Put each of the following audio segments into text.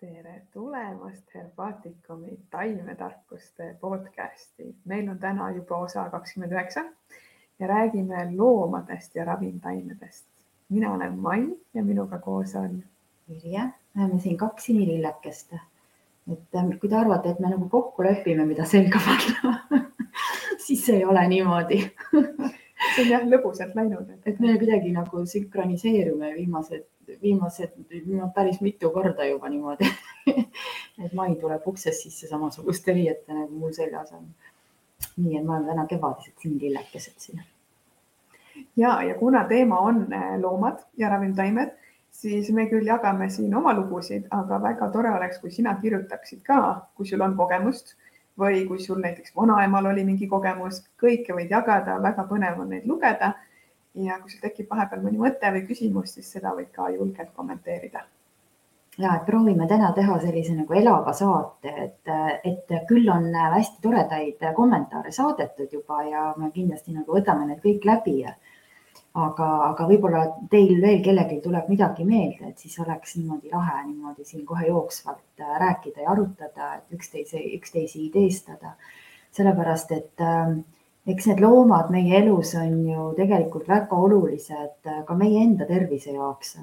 tere tulemast Herbaatikumi taimetarkuste podcasti. meil on täna juba osa kakskümmend üheksa ja räägime loomadest ja ravimtaimedest. mina olen Mai ja minuga koos on Irje, me oleme siin kaks sinilillekest. et ähm, kui te arvate, et me nagu kokku lepime, mida selga panna siis ei ole niimoodi see on jah lõbusalt läinud. et me kuidagi nagu sünkroniseerume viimased viimased no, päris mitu korda juba niimoodi et mai tuleb uksest sisse samasuguste riiete nagu mul seljas on. nii et ma olen täna kevadised sinilillekesed siin. ja, ja kuna teema on äh, loomad ja ravimtaimed, siis me küll jagame siin oma lugusid, aga väga tore oleks, kui sina kirjutaksid ka, kui sul on kogemust või kui sul näiteks vanaemal oli mingi kogemus, kõike võid jagada, väga põnev on neid lugeda ja kui sul tekib vahepeal mõni mõte või küsimus, siis seda võid ka julgelt kommenteerida. ja et proovime täna teha sellise nagu elava saate, et, et küll on hästi toredaid kommentaare saadetud juba ja me kindlasti nagu võtame need kõik läbi ja aga, aga võib-olla teil veel kellelgi tuleb midagi meelde, et siis oleks niimoodi lahe niimoodi siin kohe jooksvalt rääkida ja arutada, et üksteise, üksteisi ideestada. sellepärast, et äh, eks need loomad meie elus on ju tegelikult väga olulised äh, ka meie enda tervise jaoks.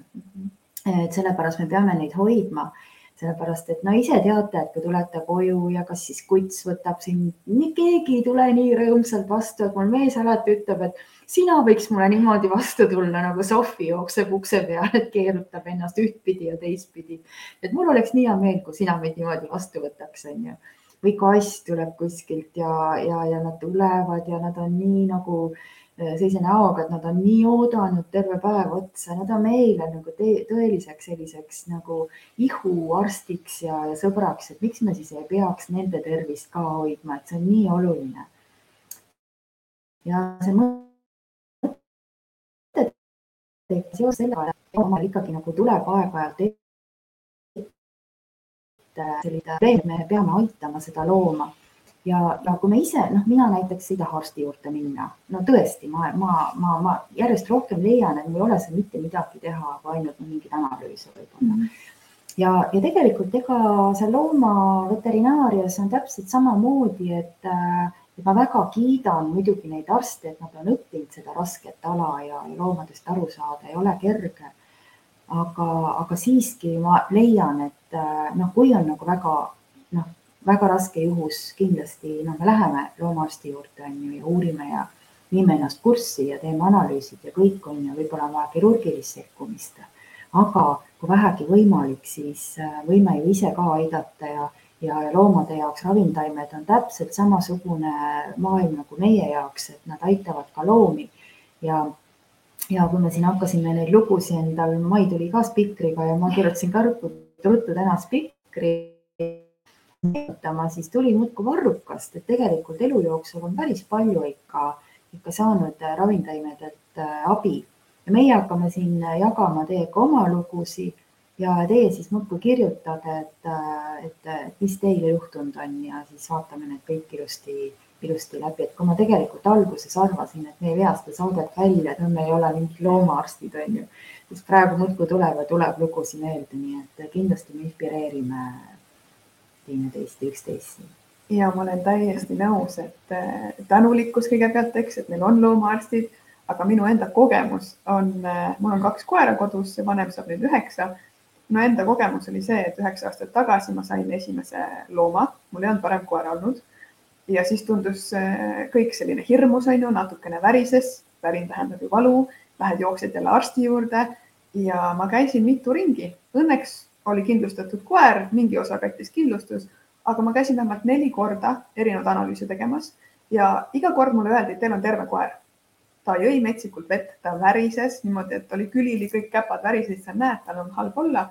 et sellepärast me peame neid hoidma, sellepärast et no ise teate, et kui tulete koju ja kas siis kuts võtab sind, keegi ei tule nii rõõmsalt vastu, et mul mees alati ütleb, et sina võiks mulle niimoodi vastu tulla nagu Sofi jookseb ukse peal, et keerutab ennast ühtpidi ja teistpidi. et mul oleks nii hea meel, kui sina meid niimoodi vastu võtaks, onju või kass tuleb kuskilt ja, ja, ja nad tulevad ja nad on nii nagu eh, sellise näoga, et nad on nii oodanud terve päev otsa, nad on meile nagu tõeliseks selliseks nagu ihuarstiks ja, ja sõbraks, et miks me siis ei peaks nende tervist ka hoidma, et see on nii oluline. ja see mõte seoses sellega, et omal ikkagi nagu tuleb aeg-ajalt Äh, selline veel, me peame aitama seda looma ja, ja kui me ise, noh, mina näiteks ei taha arsti juurde minna, no tõesti, ma, ma, ma, ma järjest rohkem leian, et mul ei ole seal mitte midagi teha, aga ainult mingeid analüüse võib-olla mm. -hmm. ja, ja tegelikult ega seal loomaveterinaarias on täpselt samamoodi, et, et ma väga kiidan muidugi neid arste, et nad on õppinud seda rasket ala ja, ja loomadest aru saada ei ole kerge aga, aga siiski ma leian, et äh, noh, kui on nagu väga noh, väga raske juhus, kindlasti noh, me läheme loomaarsti juurde on ju ja uurime ja viime ennast kurssi ja teeme analüüsid ja kõik on ju, võib-olla on vaja kirurgilist sekkumist. aga kui vähegi võimalik, siis äh, võime ju ise ka aidata ja, ja loomade jaoks ravimtaimed on täpselt samasugune maailm nagu meie jaoks, et nad aitavad ka loomi. Ja ja kui me siin hakkasime neid lugusid endal, Mai tuli ka spikriga ja ma kirjutasin ka ruttu, ruttu täna spikri meenutama, siis tuli muudkui varrukast, et tegelikult elu jooksul on päris palju ikka, ikka saanud ravimtaimedelt äh, abi. Ja meie hakkame siin jagama teiega oma lugusid ja teie siis muudkui kirjutage, et, et, et mis teile juhtunud on ja siis vaatame need kõik ilusti ilusti läbi, et kui ma tegelikult alguses arvasin, et me ei vea seda saadet välja, et no me ei ole mingid loomaarstid, on ju, siis praegu muudkui tuleb ja tuleb lugusid meelde, nii et kindlasti me inspireerime teineteist ja üksteist. ja ma olen täiesti nõus, et äh, tänulikkus kõigepealt, eks, et meil on loomaarstid, aga minu enda kogemus on, äh, mul on kaks koera kodus, vanem saab nüüd üheksa. Minu enda kogemus oli see, et üheksa aastat tagasi ma sain esimese looma, mul ei olnud varem koera olnud. Ja siis tundus kõik selline hirmus, on ju, natukene värises, värin tähendab ju valu, lähed jooksed jälle arsti juurde. Ja ma käisin mitu ringi. Õnneks oli kindlustatud koer, mingi osa kattis kindlustus, aga ma käisin vähemalt neli korda erinevaid analüüse tegemas. Ja iga kord mulle öeldi, et teil on terve koer. ta jõi metsikult vett, ta värises niimoodi, et oli külili, kõik käpad värisesid, sa näed, tal on halb olla.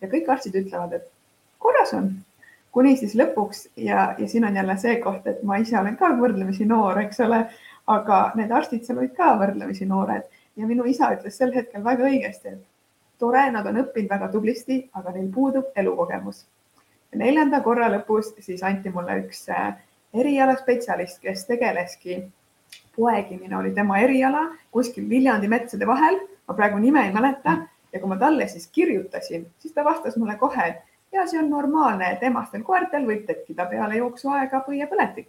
Ja kõik arstid ütlevad, et korras on, kuni siis lõpuks ja, ja siin on jälle see koht, et ma ise olen ka võrdlemisi noor, eks ole, aga need arstid seal olid ka võrdlemisi noored. Ja minu isa ütles sel hetkel väga õigesti, et tore, nad on õppinud väga tublisti, aga neil puudub elukogemus. neljanda korra lõpus siis anti mulle üks äh, erialaspetsialist, kes tegeleski, poegimine oli tema eriala kuskil Viljandi metsade vahel, ma praegu nime ei mäleta ja kui ma talle siis kirjutasin, siis ta vastas mulle kohe, ja see on normaalne, et emastel koertel võib tekkida peale jooksuaega põiepõletik.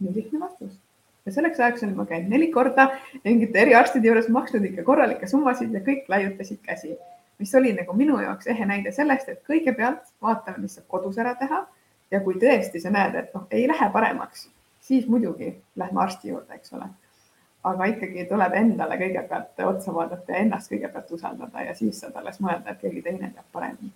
nii lihtne vastus. ja selleks ajaks olen ma käinud neli korda mingite eriarstide juures, maksnud ikka korralikke summasid ja kõik laiutasid käsi, mis oli nagu minu jaoks ehe näide sellest, et kõigepealt vaatame, mis saab kodus ära teha. ja kui tõesti sa näed, et noh, ei lähe paremaks, siis muidugi lähme arsti juurde, eks ole aga ikkagi tuleb endale kõigepealt otsa vaadata ja ennast kõigepealt usaldada ja siis saad alles mõelda, et keegi teine teab paremini.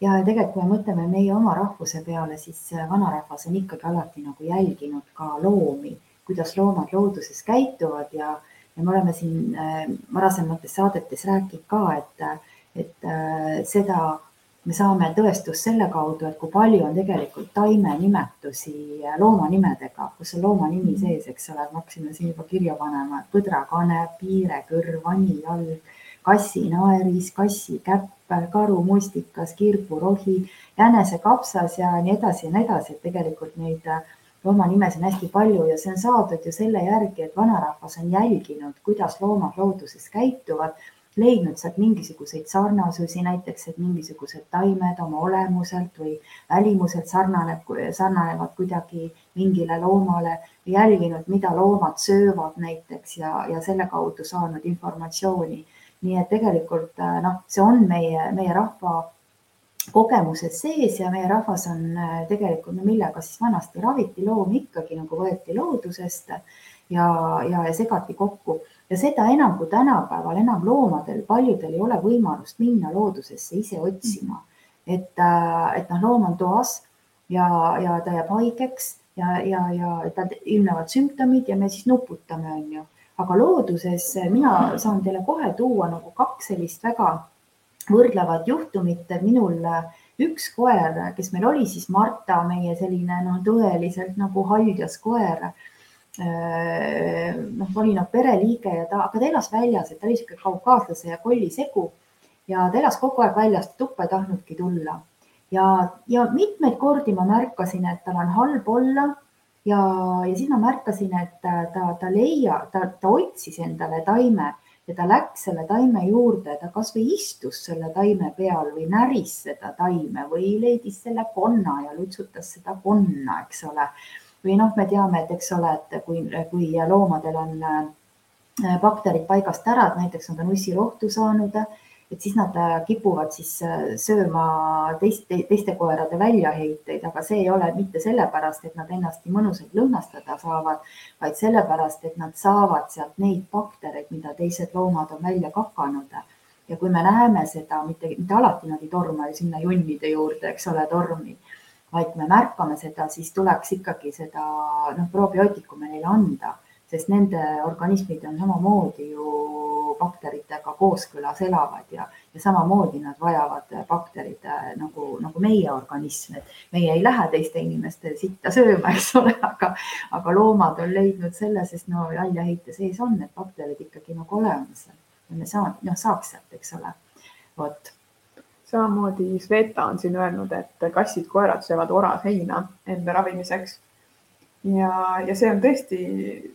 Ja tegelikult, kui me mõtleme meie oma rahvuse peale, siis vanarahvas on ikkagi alati nagu jälginud ka loomi, kuidas loomad looduses käituvad ja, ja me oleme siin äh, varasemates saadetes rääkinud ka, et, et äh, seda me saame tõestust selle kaudu, et kui palju on tegelikult taimenimetusi loomanimedega, kus on looma nimi sees, eks ole, me hakkasime siin juba kirja panema, põdrakanep, piirekõrv, vanijalg, kassinaeris, kassikäpp, karu, mustikas, kirburohi, jänesekapsas ja nii edasi ja nii edasi, et tegelikult neid äh, loomanimesid on hästi palju ja see on saadud ju selle järgi, et vanarahvas on jälginud, kuidas loomad looduses käituvad, leidnud sealt mingisuguseid sarnasusi, näiteks et mingisugused taimed oma olemuselt või välimuselt sarnaneb, sarnanevad kuidagi mingile loomale, jälginud, mida loomad söövad näiteks ja, ja selle kaudu saanud informatsiooni. Nii et tegelikult äh, noh, see on meie, meie rahva kogemuses sees ja meie rahvas on äh, tegelikult, no millega siis vanasti raviti loomi ikkagi nagu võeti loodusest ja, ja, ja segati kokku ja seda enam kui tänapäeval enam loomadel, paljudel ei ole võimalust minna loodusesse ise otsima. et, äh, et noh, loom on toas ja, ja ta jääb haigeks ja, ja, ja tal ilmnevad sümptomid ja me siis nuputame, on ju aga looduses mina saan teile kohe tuua nagu kaks sellist väga võrdlevat juhtumit. minul üks koer, kes meil oli siis Marta, meie selline noh, tõeliselt nagu haljas koer noh, oli nagu pereliige ja ta, aga ta elas väljas, et ta oli sihuke kaukaaslase ja kolli segu ja ta elas kogu aeg väljas, tuppa ei tahtnudki tulla. ja, ja mitmeid kordi ma märkasin, et tal on halb olla ja, ja siis ma märkasin, et ta, ta, ta leia, ta, ta otsis endale taime ja ta läks selle taime juurde, ta kasvõi istus selle taime peal või näris seda taime või leidis selle konna ja lutsutas seda konna, eks ole. Või noh, me teame, et eks ole, et kui, kui loomadel on äh, bakterid paigast ära, et näiteks on ussirohtu saanud et siis nad äh, kipuvad siis äh, sööma teist, teiste koerade väljaheiteid, aga see ei ole mitte sellepärast, et nad ennast nii mõnusalt lõhnastada saavad, vaid sellepärast, et nad saavad sealt neid baktereid, mida teised loomad on välja kakanud. ja kui me näeme seda, mitte, mitte alati nad ei torma ju sinna junnide juurde, eks ole, tormi, vaid me märkame seda, siis tuleks ikkagi seda noh, probiootikume neile anda, sest nende organismid on samamoodi ju bakteritega kooskõlas elavad ja, ja samamoodi nad vajavad bakterid äh, nagu, nagu meie organism, et meie ei lähe teiste inimeste sitta sööma, eks ole, aga, aga loomad on leidnud selle, sest no väljaheite sees on need bakterid ikkagi nagu olemas ja me saame, noh, saaks sealt, eks ole, vot samamoodi Sveta on siin öelnud, et kassid-koerad söövad orasheina enda ravimiseks. ja, ja see on tõesti,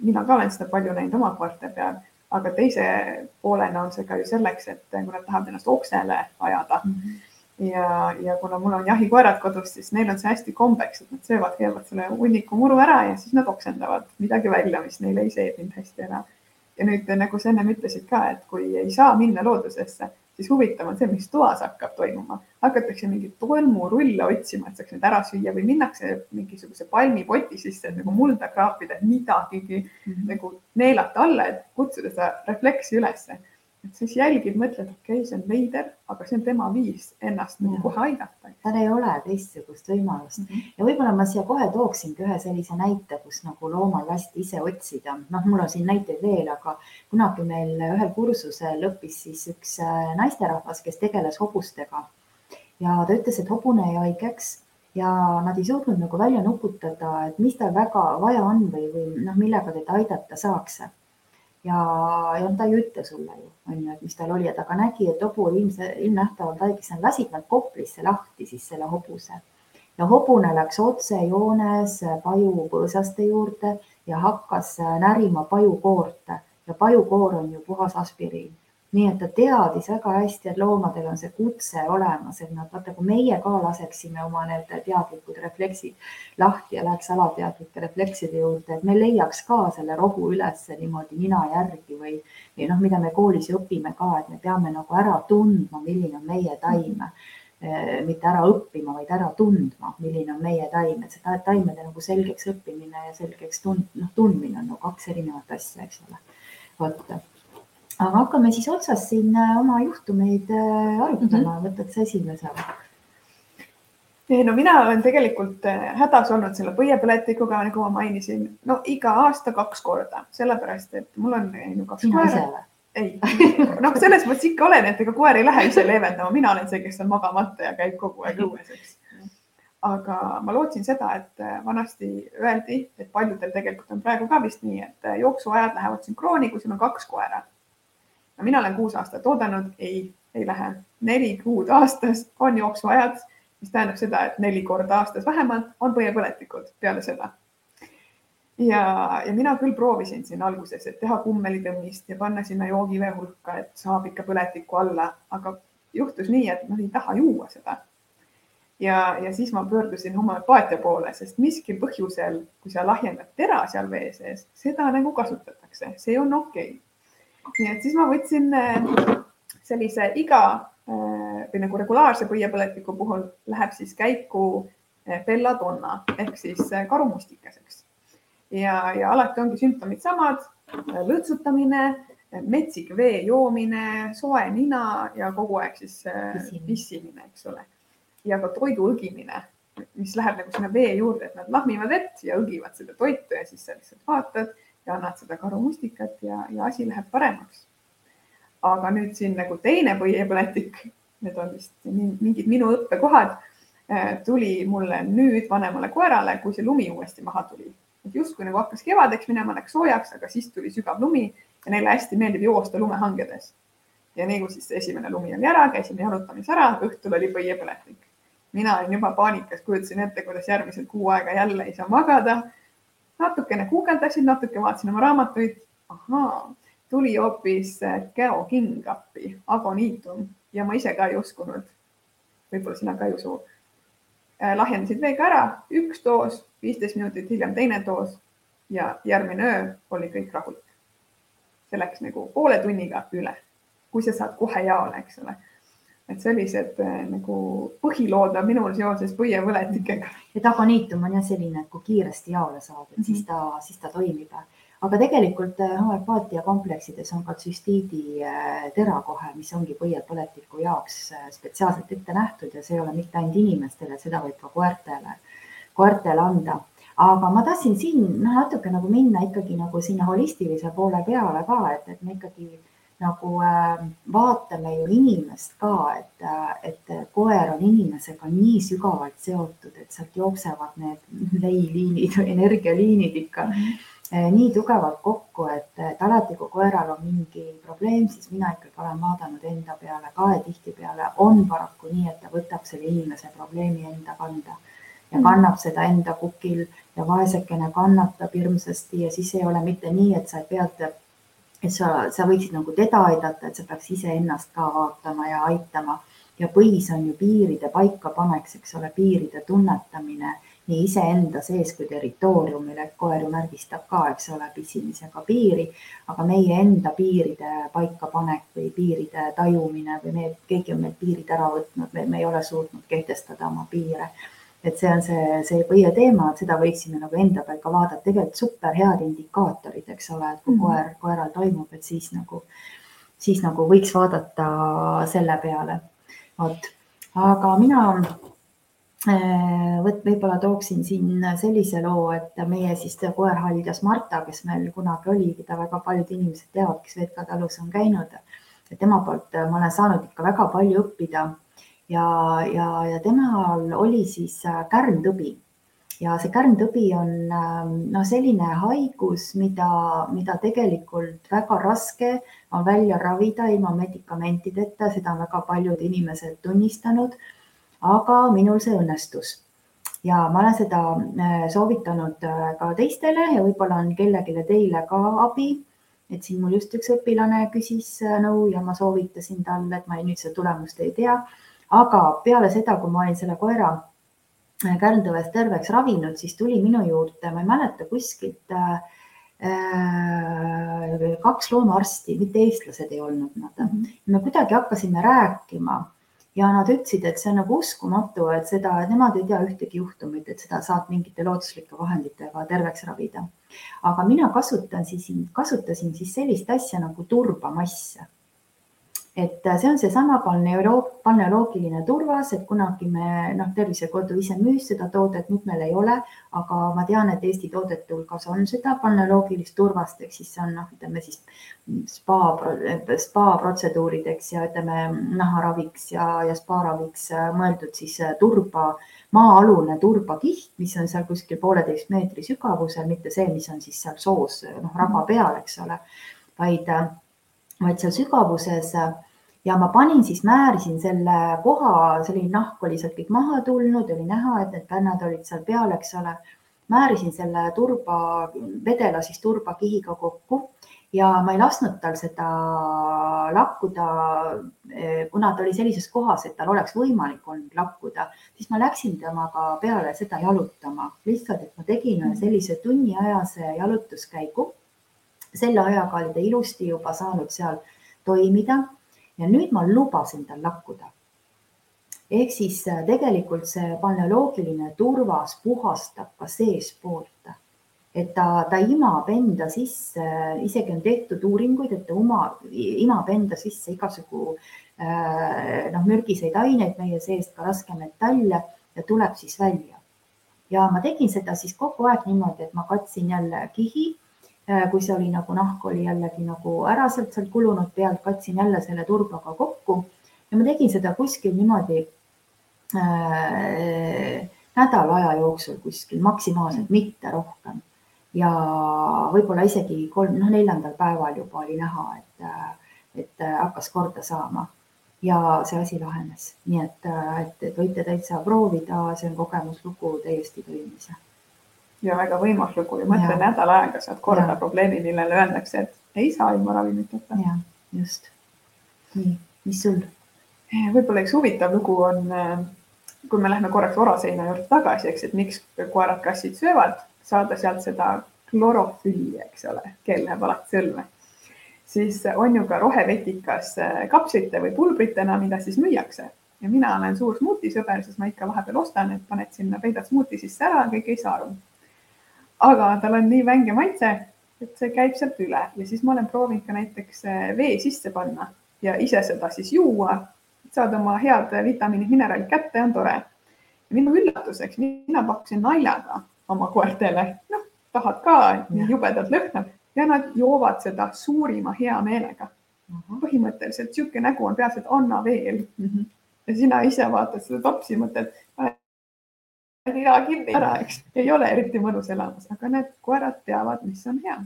mina ka olen seda palju näinud oma koerte peal aga teise poolena on see ka ju selleks, et kui nad tahavad ennast oksele ajada mm. -hmm. ja, ja kuna mul on jahikoerad kodus, siis neil on see hästi kombeks, et nad söövad kõigepealt selle hunniku muru ära ja siis nad oksendavad midagi välja, mis neile ei seebinud hästi ära. ja nüüd nagu sa ennem ütlesid ka, et kui ei saa minna loodusesse siis huvitav on see, mis toas hakkab toimuma. hakatakse mingeid tolmurulle otsima, et saaks need ära süüa või minnakse mingisuguse palmipoti sisse, et nagu mulda kraapida, midagigi mm -hmm. nagu neelata alla, et kutsuda seda refleksi ülesse et siis jälgid, mõtled, okei okay,, see on veider, aga see on tema viis ennast nagu kohe aidata. tal ei ole teistsugust võimalust mm -hmm. ja võib-olla ma siia kohe tooksingi ühe sellise näite, kus nagu loomal lasti ise otsida. noh, mul on siin näiteid veel, aga kunagi meil ühel kursusel õppis siis üks äh, naisterahvas, kes tegeles hobustega ja ta ütles, et hobune jäi haigeks ja nad ei suutnud nagu välja nuputada, et mis tal väga vaja on või, või noh, millega teda aidata saaks ja, ja ta ei ütle sulle ju, on ju, et mis tal oli, et aga nägi, et hobu oli ilmse, ilmnähtavalt haigeks, nad lasid nad kohvrisse lahti siis selle hobuse ja hobune läks otsejoones paju põõsaste juurde ja hakkas närima pajukoort ja pajukoor on ju puhas aspiriin. Nii et ta teadis väga hästi, et loomadel on see kutse olemas, et nad vaata, kui meie ka laseksime oma need teadlikud refleksid lahti ja läheks alateadlike reflekside juurde, et me leiaks ka selle rohu üles niimoodi nina järgi või, või noh, mida me koolis õpime ka, et me peame nagu ära tundma, milline on meie taim eh, mitte ära õppima, vaid ära tundma, milline on meie taim, et see taimede nagu selgeks õppimine ja selgeks tund-, noh, tundmine on nagu kaks erinevat asja, eks ole. vot aga hakkame siis otsast siin äh, oma juhtumeid äh, arutama. Mm, -hmm. võtad sa esimese? no mina olen tegelikult äh, hädas olnud selle põiepõletikuga, nagu ma mainisin, no iga aasta kaks korda, sellepärast et mul on no, kaks koera. ei, noh, selles mõttes ikka olen, et ega koer ei lähe ise leevendama, mina olen see, kes on magamata ja käib kogu aeg õues, eks. Aga ma lootsin seda, et vanasti öeldi, et paljudel tegelikult on praegu ka vist nii, et jooksuajad lähevad sünkrooni, kui sul on kaks koera mina olen kuus aastat oodanud, ei, ei lähe. neli kuud aastas on jooksuajad, mis tähendab seda, et neli korda aastas vähemalt on põiepõletikud peale seda. ja, ja mina küll proovisin siin alguses, et teha kummelitõmmist ja panna sinna joogivee hulka, et saab ikka põletikku alla, aga juhtus nii, et ma ei taha juua seda. ja, ja siis ma pöördusin homöopaatia poole, sest miskil põhjusel, kui sa lahjendad tera seal vee sees, seda nagu kasutatakse, see on okei okay nii et siis ma võtsin äh, sellise iga äh, või nagu regulaarse põiepõletiku puhul läheb siis käiku äh, belladonna ehk siis karumustikeseks. ja, ja alati ongi sümptomid samad, lõõtsutamine, metsik vee joomine, soe nina ja kogu aeg siis pissimine, eks ole. ja ka toidu õgimine, mis läheb nagu sinna vee juurde, et nad lahmivad vett ja õgivad seda toitu ja siis sa lihtsalt vaatad ja annad seda karumustikat ja, ja asi läheb paremaks. aga nüüd siin nagu teine põiepõletik, need on vist mingid minu õppekohad, äh, tuli mulle nüüd vanemale koerale, kui see lumi uuesti maha tuli. et justkui nagu hakkas kevadeks minema, läks soojaks, aga siis tuli sügav lumi ja neile hästi meeldib joosta lumehangedes. ja nii kui siis esimene lumi oli ära, käisime jalutamas ära, õhtul oli põiepõletik. mina olin juba paanikas, kujutasin ette, kuidas järgmised kuu aega jälle ei saa magada natukene guugeldasin, natuke vaatasin oma raamatuid. ahaa, tuli hoopis Geo äh, King appi, Agonitum ja ma ise ka ei uskunud. võib-olla sina ka ei usu. Äh, lahjendasid veega ära, üks doos, viisteist minutit hiljem teine doos ja järgmine öö oli kõik rahulik. see läks nagu poole tunniga üle, kui sa saad kohe jaole, eks ole et sellised äh, nagu põhilood on minul seoses põiepõletikega. et agoniitum on jah selline, et kui kiiresti jaole saad, et mm -hmm. siis ta, siis ta toimib. aga tegelikult äh, homöopaatia kompleksides on ka tsüstiidi äh, terakohe, mis ongi põiepõletiku jaoks spetsiaalselt ette nähtud ja see ei ole mitte ainult inimestele, seda võib ka koertele, koertele anda aga ma tahtsin siin noh, natuke nagu minna ikkagi nagu sinna holistilise poole peale ka, et, et me ikkagi nagu äh, vaatame ju inimest ka, et, äh, et koer on inimesega nii sügavalt seotud, et sealt jooksevad need veiliinid või energialiinid ikka mm -hmm. nii tugevalt kokku, et, et alati, kui koeral on mingi probleem, siis mina ikkagi olen vaadanud enda peale ka ja tihtipeale on paraku nii, et ta võtab selle inimese probleemi enda kanda ja kannab seda enda kukil ja vaesekene kannatab hirmsasti ja siis ei ole mitte nii, et sa pead et sa, sa võiksid nagu teda aidata, et sa peaks iseennast ka vaatama ja aitama. ja põhis on ju piiride paikapaneks, eks ole, piiride tunnetamine nii iseenda sees kui territooriumil, et koer ju märgistab ka, eks ole, pissimisega piiri, aga meie enda piiride paikapanek või piiride tajumine või me, keegi on meilt piirid ära võtnud, me ei ole suutnud kehtestada oma piire et see on see, see põie teema, et seda võiksime nagu enda peal ka vaadata, tegelikult super head indikaatorid, eks ole, et kui mm -hmm. koer, koeral toimub, et siis nagu, siis nagu võiks vaadata selle peale. vot, aga mina äh, võt-, võib-olla tooksin siin sellise loo, et meie siis koerhaljas Marta, kes meil kunagi oli, keda väga paljud inimesed teavad, kes Vetka talus on käinud. tema poolt ma olen saanud ikka väga palju õppida ja, ja, ja temal oli siis äh, kärntõbi ja see kärntõbi on ähm, noh, selline haigus, mida, mida tegelikult väga raske on välja ravida ilma medikamentideta, seda on väga paljud inimesed tunnistanud. aga minul see õnnestus ja ma olen seda äh, soovitanud äh, ka teistele ja võib-olla on kellelegi teile ka abi et siin mul just üks õpilane küsis nõu ja ma soovitasin talle, et ma nüüd seda tulemust ei tea. Aga peale seda, kui ma olin selle koera äh, kärntõvest terveks ravinud, siis tuli minu juurde, ma ei mäleta kuskilt äh, kaks loomaarsti, mitte eestlased ei olnud nad mm. -hmm. me kuidagi hakkasime rääkima ja nad ütlesid, et see on nagu uskumatu, et seda, nemad ei tea ühtegi juhtumit, et seda saab mingite looduslike vahenditega terveks ravida. aga mina kasutan siis, kasutasin siis sellist asja nagu turbamass et äh, see on seesama balneoloogiline turvas, et kunagi me noh, Tervisekodu ise müüs seda toodet, nüüd meil ei ole, aga ma tean, et Eesti toodete hulgas on seda balneoloogilist turvast, ehk siis see on noh, ütleme siis spa, spa protseduurideks ja ütleme naharaviks ja, ja spaaraviks äh, mõeldud siis äh, turba, maa-alune turbakiht, mis on seal kuskil pooleteist meetri sügavusel, mitte see, mis on siis seal soos noh, raba peal, eks ole, vaid vaid seal sügavuses ja ma panin siis, määrisin selle koha, oli nahk oli sealt kõik maha tulnud, oli näha, et need pännad olid seal peal, eks ole. määrisin selle turba, vedela siis turbakihiga kokku ja ma ei lasknud tal seda lakkuda, kuna ta oli sellises kohas, et tal oleks võimalik olnud lakkuda, siis ma läksin temaga peale seda jalutama, lihtsalt, et ma tegin sellise tunniajase jalutuskäigu. Selle ajaga oli ta ilusti juba saanud seal toimida ja nüüd ma lubasin tal lakkuda. ehk siis äh, tegelikult see balneoloogiline turvas puhastab ka seespoolt, et ta, ta imab enda sisse, isegi on tehtud uuringuid, et ta uma, imab enda sisse igasugu äh, noh, mürgiseid aineid meie seest, ka raskmetalle ja tuleb siis välja. ja ma tegin seda siis kogu aeg niimoodi, et ma katsin jälle kihi kui see oli nagu nahk oli jällegi nagu ära sealt, sealt kulunud pealt, katsin jälle selle turbaga kokku. Ja ma tegin seda kuskil niimoodi äh, nädala aja jooksul kuskil maksimaalselt, mitte rohkem. ja võib-olla isegi kolm, noh, neljandal päeval juba oli näha, et, äh, et äh, hakkas korda saama. Ja see asi lahenes, nii et, et, et võite täitsa proovida, see on kogemuslugu täiesti toimis ja väga võimas lugu ja mõtle nädal aega saad korda ja. probleemi, millele öeldakse, et ei saa ilma ravimiteta. ja just. nii, mis sul? Eh, võib-olla üks huvitav lugu on, eh, kui me lähme korraks oraseina juurde tagasi, eks, et miks koerad-kassid söövad, saada sealt seda klorofülli, eks ole, keel läheb alati sõlme. siis on ju ka rohevetikas eh, kapslite või pulbritena, mida siis müüakse ja mina olen suur smuutisõber, siis ma ikka vahepeal ostan, et paned sinna, peidad smuuti sisse ära, kõik ei saa aru aga tal on nii vänge maitse, et see käib sealt üle ja siis ma olen proovinud ka näiteks eh, vee sisse panna ja ise seda siis juua, saad oma head vitamiinid, mineraalid kätte, on tore. minu üllatuseks, mina pakkusin naljaga oma koertele, noh, tahad ka, jubedalt lõhnab ja nad joovad seda suurima heameelega. põhimõtteliselt niisugune nägu on peas, et anna veel mm. -hmm. ja sina ise vaatad seda topsi, mõtled, nina kinni ära, eks. ei ole eriti mõnus elamus, aga need koerad teavad, mis on hea.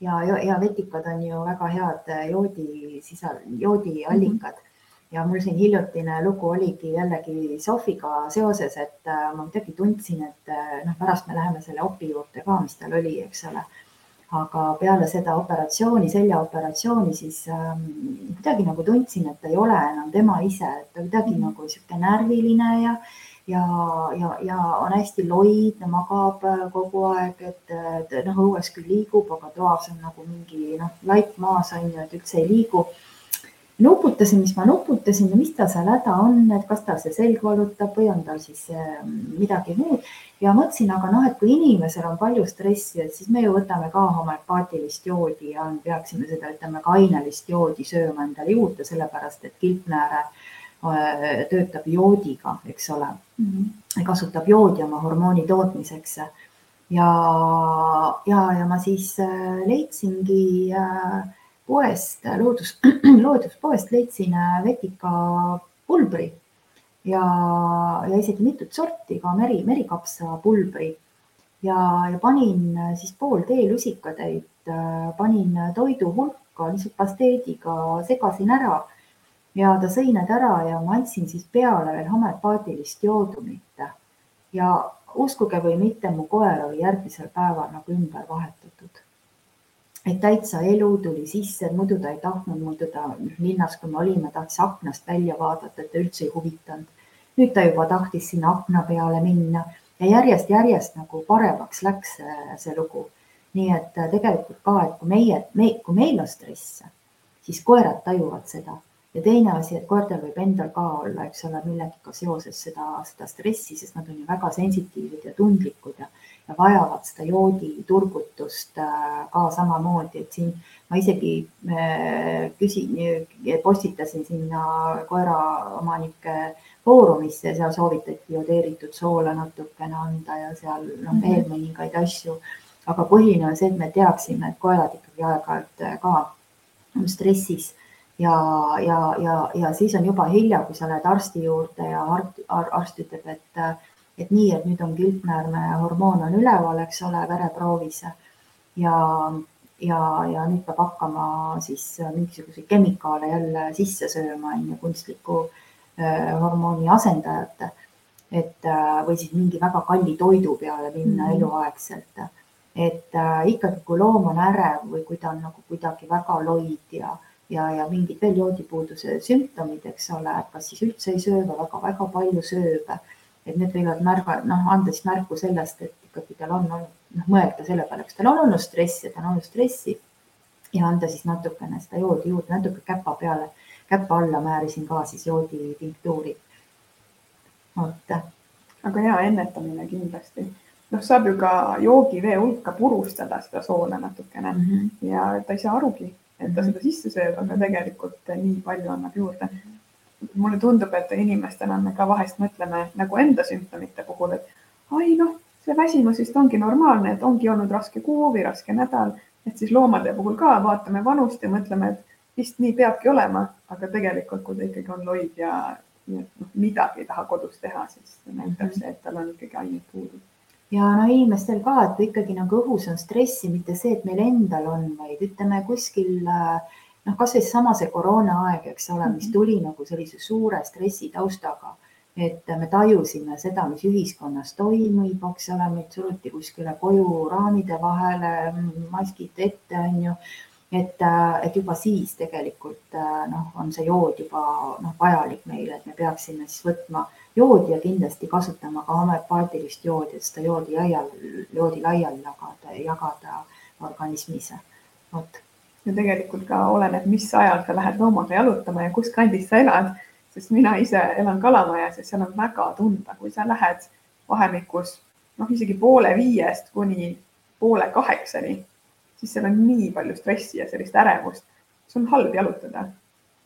ja, ja, vetikad on ju väga head joodi sisal, joodiallikad mm. -hmm. ja mul siin hiljutine lugu oligi jällegi Sofiga seoses, et äh, ma kuidagi tundsin, et äh, noh, pärast me läheme selle opi juurde ka, mis tal oli, eks ole aga peale seda operatsiooni, seljaoperatsiooni, siis ähm, kuidagi nagu tundsin, et ta ei ole enam tema ise, et ta kuidagi mm nagu sihuke närviline ja, ja, ja, ja on hästi loid, magab äh, kogu aeg, et, et noh, õues küll liigub, aga toas on nagu mingi noh, laip maas on ju, et üldse ei liigu. nuputasin, mis ma nuputasin ja mis tal seal häda on, et kas tal see selg valutab või on tal siis äh, midagi muud ja mõtlesin, aga noh, et kui inimesel on palju stressi, et siis me ju võtame ka homöopaatilist joodi ja peaksime seda, ütleme, ka ainelist joodi sööma endale juurde, sellepärast et kilpnääre Äh, töötab joodiga, eks ole mm, -hmm. kasutab joodi oma hormooni tootmiseks. ja, ja, ja ma siis äh, leidsingi äh, poest, loodus, looduspoest leidsin vetikapulbri ja, ja isegi mitut sorti ka meri, merikapsa pulbri ja, ja panin siis pool teelusikatäit, panin toidu hulka lihtsalt pasteediga, segasin ära ja ta sõi need ära ja ma andsin siis peale veel homöopaatilist joodumit. ja uskuge või mitte, mu koer oli järgmisel päeval nagu ümber vahetatud. et täitsa elu tuli sisse, muidu ta ei tahtnud mul teda linnas, kui me olime, tahtis aknast välja vaadata, et ta üldse ei huvitanud. nüüd ta juba tahtis sinna akna peale minna ja järjest-järjest nagu paremaks läks see lugu. nii et tegelikult ka, et kui meie me,, kui meil on stress, siis koerad tajuvad seda ja teine asi, et koertel võib endal ka olla, eks ole, millegiga seoses seda, seda stressi, sest nad on ju väga sensitiivsed ja tundlikud ja, ja vajavad seda jooditurgutust äh, ka samamoodi, et siin ma isegi äh, küsin, postitasin sinna koeraomanike foorumisse seal soovitati jodeeritud soola natukene anda ja seal noh, veel mhm. mõningaid asju. aga põhiline on see, et me teaksime, et koerad ikkagi aeg-ajalt äh, ka on stressis ja, ja, ja, ja siis on juba hilja, kui sa lähed arsti juurde ja arst, arst ütleb, et, et nii, et nüüd on kilpnäärme hormoon on üleval, eks ole, vereproovis ja, ja, ja nüüd peab hakkama siis mingisuguseid kemikaale jälle sisse sööma, on ju, kunstliku hormooni asendajat. et või siis mingi väga kalli toidu peale minna mm -hmm. eluaegselt. et äh, ikkagi, kui loom on ärev või kui ta on nagu kuidagi väga loid ja ja, ja mingid veel joodipuuduse sümptomid, eks ole, kas siis üldse ei söö või väga-väga palju sööb. et need võivad märga, noh, anda siis märku sellest, et ikkagi tal on olnud, noh, mõelda selle peale, kas tal on olnud stressi, ta on olnud stressi ja anda siis natukene seda joodi juurde, natuke käpa peale, käpa alla määrisin ka siis jooditinktuuri. vot. aga hea ennetamine kindlasti noh, saab ju ka joogivee hulka purustada seda soola natukene mm -hmm. ja ta ei saa arugi, et ta seda sisse sööb, aga tegelikult nii palju annab juurde. mulle tundub, et inimestena me ka vahest mõtleme nagu enda sümptomite puhul, et ai noh, see väsimus vist ongi normaalne, et ongi olnud raske kuu või raske nädal, et siis loomade puhul ka vaatame vanust ja mõtleme, et vist nii peabki olema, aga tegelikult, kui ta ikkagi on loid ja, ja noh, midagi ei taha kodus teha, siis näitab see, et tal on ikkagi ained puudu ja no inimestel ka, et ikkagi nagu õhus on stressi, mitte see, et meil endal on, vaid ütleme kuskil noh, kasvõi seesama see koroonaaeg, eks ole, mis mhm. tuli nagu sellise suure stressi taustaga. et me tajusime seda, mis ühiskonnas toimub, eks ole, meid suruti kuskile koju raamide vahele, maskid ette, on ju et, et juba siis tegelikult noh, on see jood juba noh, vajalik meile, et me peaksime siis võtma joodi ja kindlasti kasutama ka homöopaatilist joodi, et seda joodi laial, joodi laiali jagada, jagada organismis. vot. ja tegelikult ka oleneb, mis ajal sa lähed loomaga jalutama ja kus kandis sa elad, sest mina ise elan Kalamajas ja seal on väga tunda, kui sa lähed vahemikus noh, isegi poole viiest kuni poole kaheksani, siis seal on nii palju stressi ja sellist ärevust, see on halb jalutada.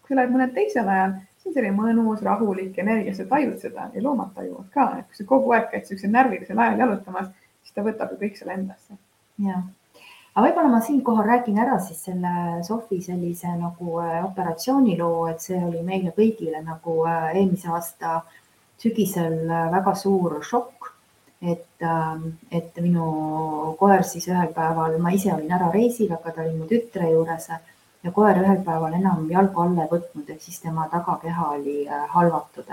kui sa lähed mõnel teisel ajal see on selline mõnus, rahulik energia, sa tajud seda ja loomad tajuvad ka, et kui sa kogu aeg käid siuksel närvilisel ajal jalutamas, siis ta võtab ju kõik selle endasse. ja, aga võib-olla ma siinkohal räägin ära siis selle Sofi sellise nagu äh, operatsiooniloo, et see oli meile kõigile nagu äh, eelmise aasta sügisel äh, väga suur šokk et, ähm, et minu koer siis ühel päeval, ma ise olin ära reisil, aga ta oli mu tütre juures ja koer ühel päeval enam jalgu alla ei võtnud, ehk siis tema tagakeha oli äh, halvatud.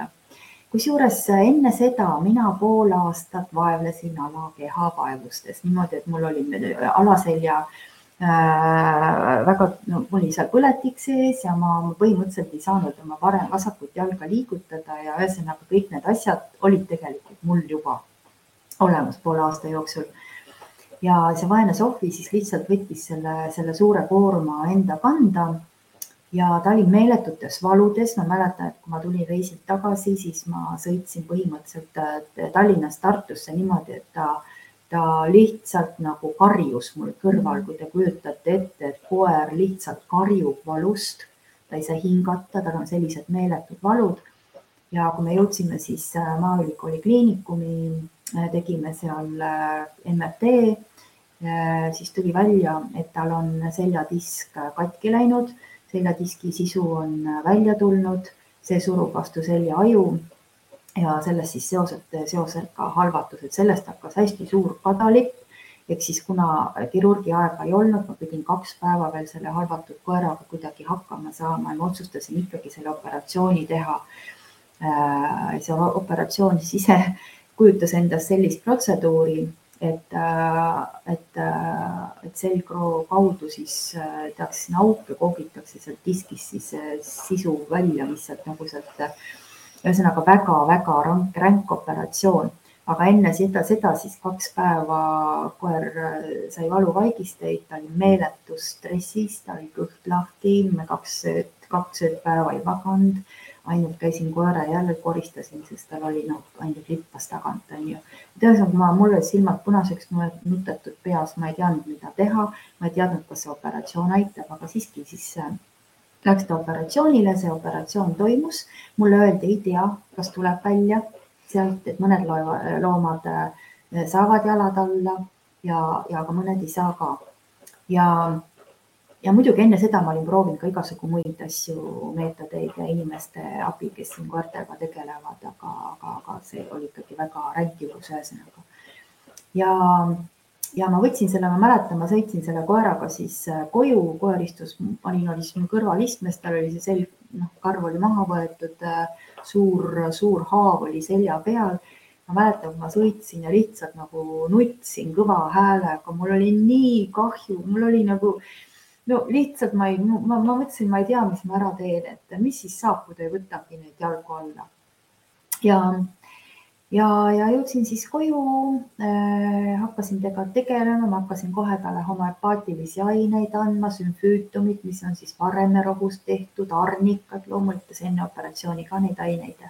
kusjuures äh, enne seda mina pool aastat vaevlesin alakeha vaevustes niimoodi, et mul oli äh, alaselja äh, väga, no mul oli seal põletik sees ja ma põhimõtteliselt ei saanud oma parem, vasakut jalga liigutada ja ühesõnaga kõik need asjad olid tegelikult mul juba olemas poole aasta jooksul ja see vaene Sofi siis lihtsalt võttis selle, selle suure koorma enda kanda. ja ta oli meeletutes valudes, ma mäletan, et kui ma tulin reisilt tagasi, siis ma sõitsin põhimõtteliselt äh, Tallinnast Tartusse niimoodi, et ta, ta lihtsalt nagu karjus mul kõrval, kui te kujutate ette, et koer lihtsalt karjub valust. ta ei saa hingata, tal on sellised meeletud valud. ja kui me jõudsime siis äh, Maaülikooli kliinikumi Äh, tegime seal MRT, siis tuli välja, et tal on seljadisk katki läinud, seljadiski sisu on välja tulnud, see surub vastu seljaaju ja sellest siis seoselt, seosed ka halvatus, et sellest hakkas hästi suur kadalipp. ehk siis kuna kirurgi aega ei olnud, ma pidin kaks päeva veel selle halvatud koeraga kuidagi hakkama saama. Ja ma otsustasin ikkagi selle operatsiooni teha. see operatsioon siis ise kujutas endast sellist protseduuri, et, et, et selgroo kaudu siis tehakse sinna auk ja koogitakse sealt diskist siis sisu välja, mis sealt nagu sealt, ühesõnaga väga-väga ränk, ränk operatsioon aga enne seda, seda siis kaks päeva koer äh, sai valuvaigisteid, ta oli meeletus stressis, ta oli kõht lahti, kaks, kaks päeva ei maganud. Ainult käisin koera jälle koristasin, sest tal oli noh, ainult lippas tagant, onju. ühesõnaga, mul olid silmad punaseks nutetud peas, ma ei teadnud, mida teha, ma ei teadnud, kas see operatsioon aitab, aga siiski siis äh, läks ta operatsioonile, see operatsioon toimus, mulle öeldi, ei tea, kas tuleb välja sealt, et mõned loomad äh, saavad jalad alla ja, ja ka mõned ei saa ka. ja, ja muidugi enne seda ma olin proovinud ka igasugu muid asju, meetodeid ja inimeste abi, kes siin koertega tegelevad, aga, aga, aga see oli ikkagi väga ränk juhus ühesõnaga. ja, ja ma võtsin selle, ma mäletan, ma sõitsin selle koeraga siis äh, koju, koer istus, panin, oli siis mu kõrvalistmes, tal oli see selg, noh, karv oli maha võetud äh, suur, suur haav oli selja peal. ma mäletan, kui ma sõitsin ja lihtsalt nagu nutsin kõva häälega, mul oli nii kahju, mul oli nagu no lihtsalt ma ei, ma, ma mõtlesin, ma ei tea, mis ma ära teen, et mis siis saab, kui ta ei võtagi neid jalgu alla. ja, ja, ja jõudsin siis koju äh,, hakkasin temaga tegelema, ma hakkasin kohe talle homöopaatilisi aineid andma, sümfüütumid, mis on siis varemerohust tehtud, arnikad, loomulikult enne operatsiooni ka neid aineid.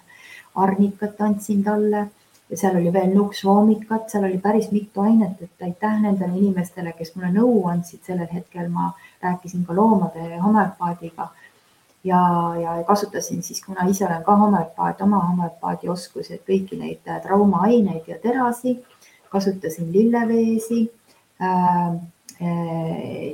arnikat andsin talle ja seal oli veel nuksvoomikat, seal oli päris mitu ainet, et aitäh nendele inimestele, kes mulle nõu andsid, sellel hetkel ma rääkisin ka loomade homöopaadiga ja, ja kasutasin siis, kuna ise olen ka homöopaat, oma homöopaadi oskusi, et kõiki neid traumaaineid ja terasi, kasutasin lilleveesi äh,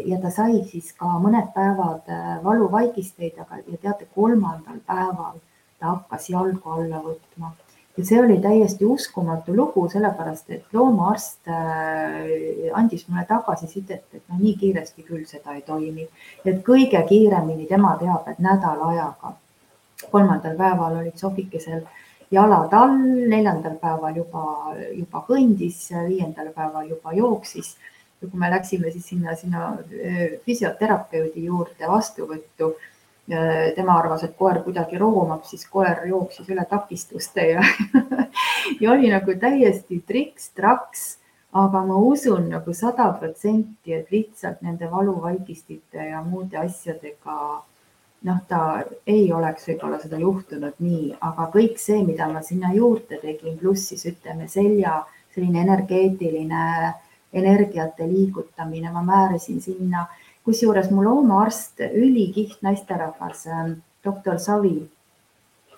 ja ta sai siis ka mõned päevad äh, valuvaigisteid, aga ja teate, kolmandal päeval ta hakkas jalgu alla võtma ja see oli täiesti uskumatu lugu, sellepärast et loomaarst äh, andis mulle tagasisidet, et no nii kiiresti küll seda ei toimi. et kõige kiiremini tema teab, et nädala ajaga. kolmandal päeval olid sohvikesel jalad all, neljandal päeval juba, juba kõndis, viiendal päeval juba jooksis. ja kui me läksime siis sinna, sinna äh, füsioterapeudi juurde vastuvõttu tema arvas, et koer kuidagi roomab, siis koer jooksis üle takistuste ja ja oli nagu täiesti triks-traks. aga ma usun nagu sada protsenti, et lihtsalt nende valuvaigistite ja muude asjadega noh, ta ei oleks võib-olla seda juhtunud nii, aga kõik see, mida ma sinna juurde tegin, pluss siis ütleme selja selline energeetiline energiate liigutamine, ma määrasin sinna äh, kusjuures mu loomaarst, ülikihvt naisterahvas, ähm, doktor Savi